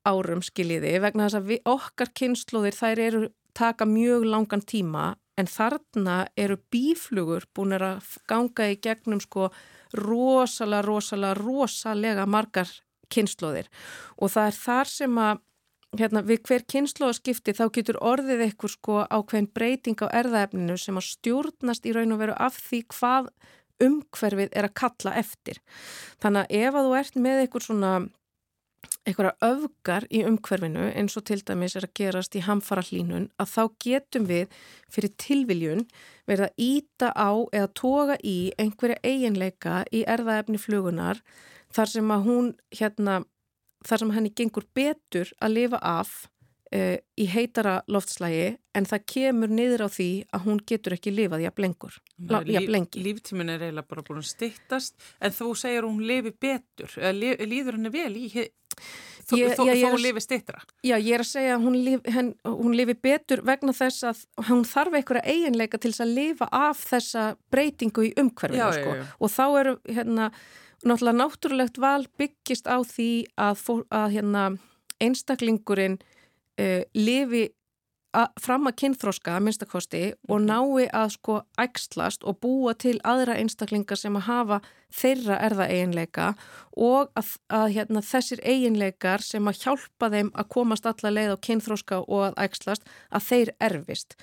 árum skiljiði vegna þess að við, okkar kynnslóðir þær eru taka mjög langan tíma en þarna eru bíflugur búin að ganga í gegnum sko rosalega, rosalega, rosalega margar kynnslóðir og það er þar sem að hérna, við hver kynnslóðaskipti þá getur orðið eitthvað sko ákveðin breyting á erðaefninu sem að stjórnast í raun og veru af því hvað umhverfið er að kalla eftir. Þannig að ef að þú ert með eitthvað svona eitthvað öfgar í umhverfinu eins og til dæmis er að gerast í hamfara hlínun að þá getum við fyrir tilviljun verið að íta á eða toga í einhverja eiginleika í erðaefni flugunar þar sem að hún hérna þar sem henni gengur betur að lifa af uh, í heitara loftslægi en það kemur niður á því að hún getur ekki lifað í að blengur. Líf, líftímin er eiginlega bara búin að stittast en þú segir hún lifi betur, lif, líður henni vel í þó, ég, þó, hún lifi stittra? Já, ég er að segja að hún, lif, henn, hún lifi betur vegna þess að hún þarf einhverja eiginleika til að lifa af þessa breytingu í umhverfinu sko. og þá eru hérna náttúrulega náttúrulegt val byggist á því að, fór, að hérna, einstaklingurinn uh, lifi að, fram að kynþróska að minnstakosti og mhm. nái að sko ægslast og búa til aðra einstaklingar sem að hafa þeirra erða eiginleika og að, að hérna, þessir eiginleikar sem að hjálpa þeim að komast alla leið á kynþróska og að ægslast að þeir erfist.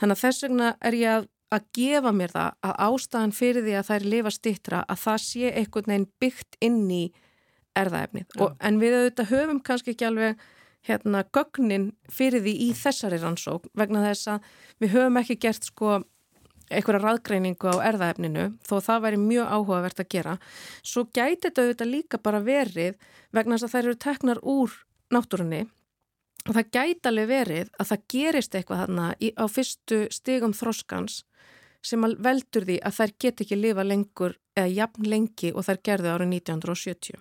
Þannig að þess vegna er ég að að gefa mér það að ástæðan fyrir því að er lifa stittra að það sé einhvern veginn byggt inn í erðaefnið. Ja. En við auðvitað höfum kannski ekki alveg hérna gögnin fyrir því í þessari rannsók vegna þess að við höfum ekki gert sko einhverja raðgreiningu á erðaefninu þó það væri mjög áhugavert að gera. Svo gæti þetta auðvitað líka bara verið vegna þess að þær eru teknar úr náttúrunni og það gæti alveg verið að það gerist eitthvað þarna á fyrstu stigum þroskans sem veldur því að þær get ekki lifa lengur eða jafn lengi og þær gerðu árið 1970.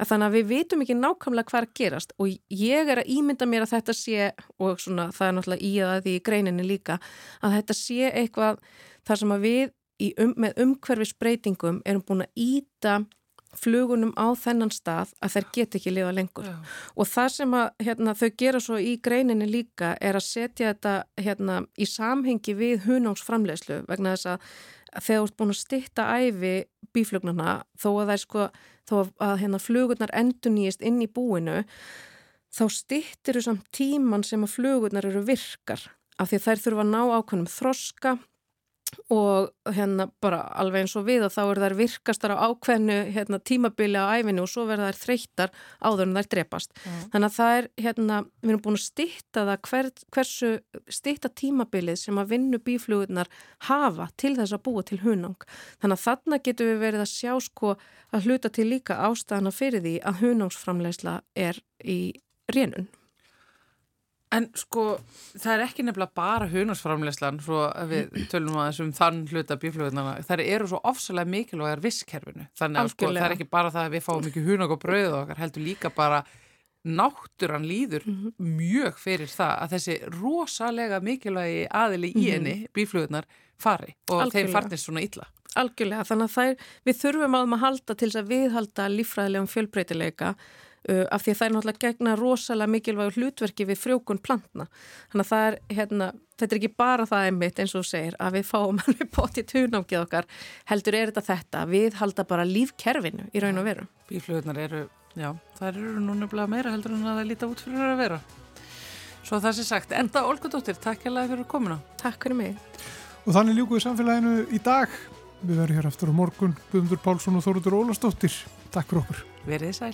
að þannig að við vitum ekki nákvæmlega hvað að gerast og ég er að ímynda mér að þetta sé og svona það er náttúrulega í að því í greininni líka að þetta sé eitthvað þar sem að við um, með umhverfisbreytingum erum búin að íta flugunum á þennan stað að þær get ekki lifa lengur Já. og það sem að, hérna, þau gera svo í greininni líka er að setja þetta hérna, í samhengi við hunámsframlegslu vegna þess að þegar þú ert búin að stitta æfi bíflugnarna þó að sko þó að hérna, flugurnar endur nýjist inn í búinu þá stittir þú samt tíman sem að flugurnar eru virkar af því þær þurfa að ná ákveðnum þroska og hérna bara alveg eins og við og þá eru þær virkastar á ákveðnu hérna, tímabili á æfinu og svo verða þær þreyttar áður en þær drepast. Mm. Þannig að það er, hérna, við erum búin að stitta það hver, hversu stitta tímabilið sem að vinnu bíflugurnar hafa til þess að búa til hunang. Þannig að þarna getur við verið að sjá sko að hluta til líka ástæðana fyrir því að hunangsframlegsla er í rénun. En sko, það er ekki nefnilega bara hunarsframlegslan svo við tölum að þessum þann hluta bíflugurnana, það eru svo ofsalega mikilvægar visskerfinu, þannig að sko, það er ekki bara það að við fáum mikið hunang og brauð okkar, heldur líka bara náttúran líður mm -hmm. mjög fyrir það að þessi rosalega mikilvægi aðili í mhm. henni mm -hmm. bíflugurnar fari og Algjörlega. þeim farnir svona illa. Algjörlega, þannig að er, við þurfum að maður halda til þess að viðhalda lífræðilegum fjölbreytileika af því að það er náttúrulega gegna rosalega mikilvægur hlutverki við frjókun plantna. Þannig að það er, hérna, þetta er ekki bara það einmitt eins og þú segir að við fáum alveg bótt í tunámkið okkar, heldur er þetta þetta, við halda bara lífkerfinu í raun og veru. Bíflugurnar eru, já, það eru nú nefnilega meira heldur en að það líta út fyrir að vera. Svo það sé sagt, enda Olga Dóttir, takk hjá það fyrir komuna. Takk fyrir mig. Og þannig ljúkuðu samfélaginu í dag. Við verðum hér aftur á morgun, Björndur Pálsson og Þóruður Ólastóttir. Takk fyrir okkur. Verðið sæl.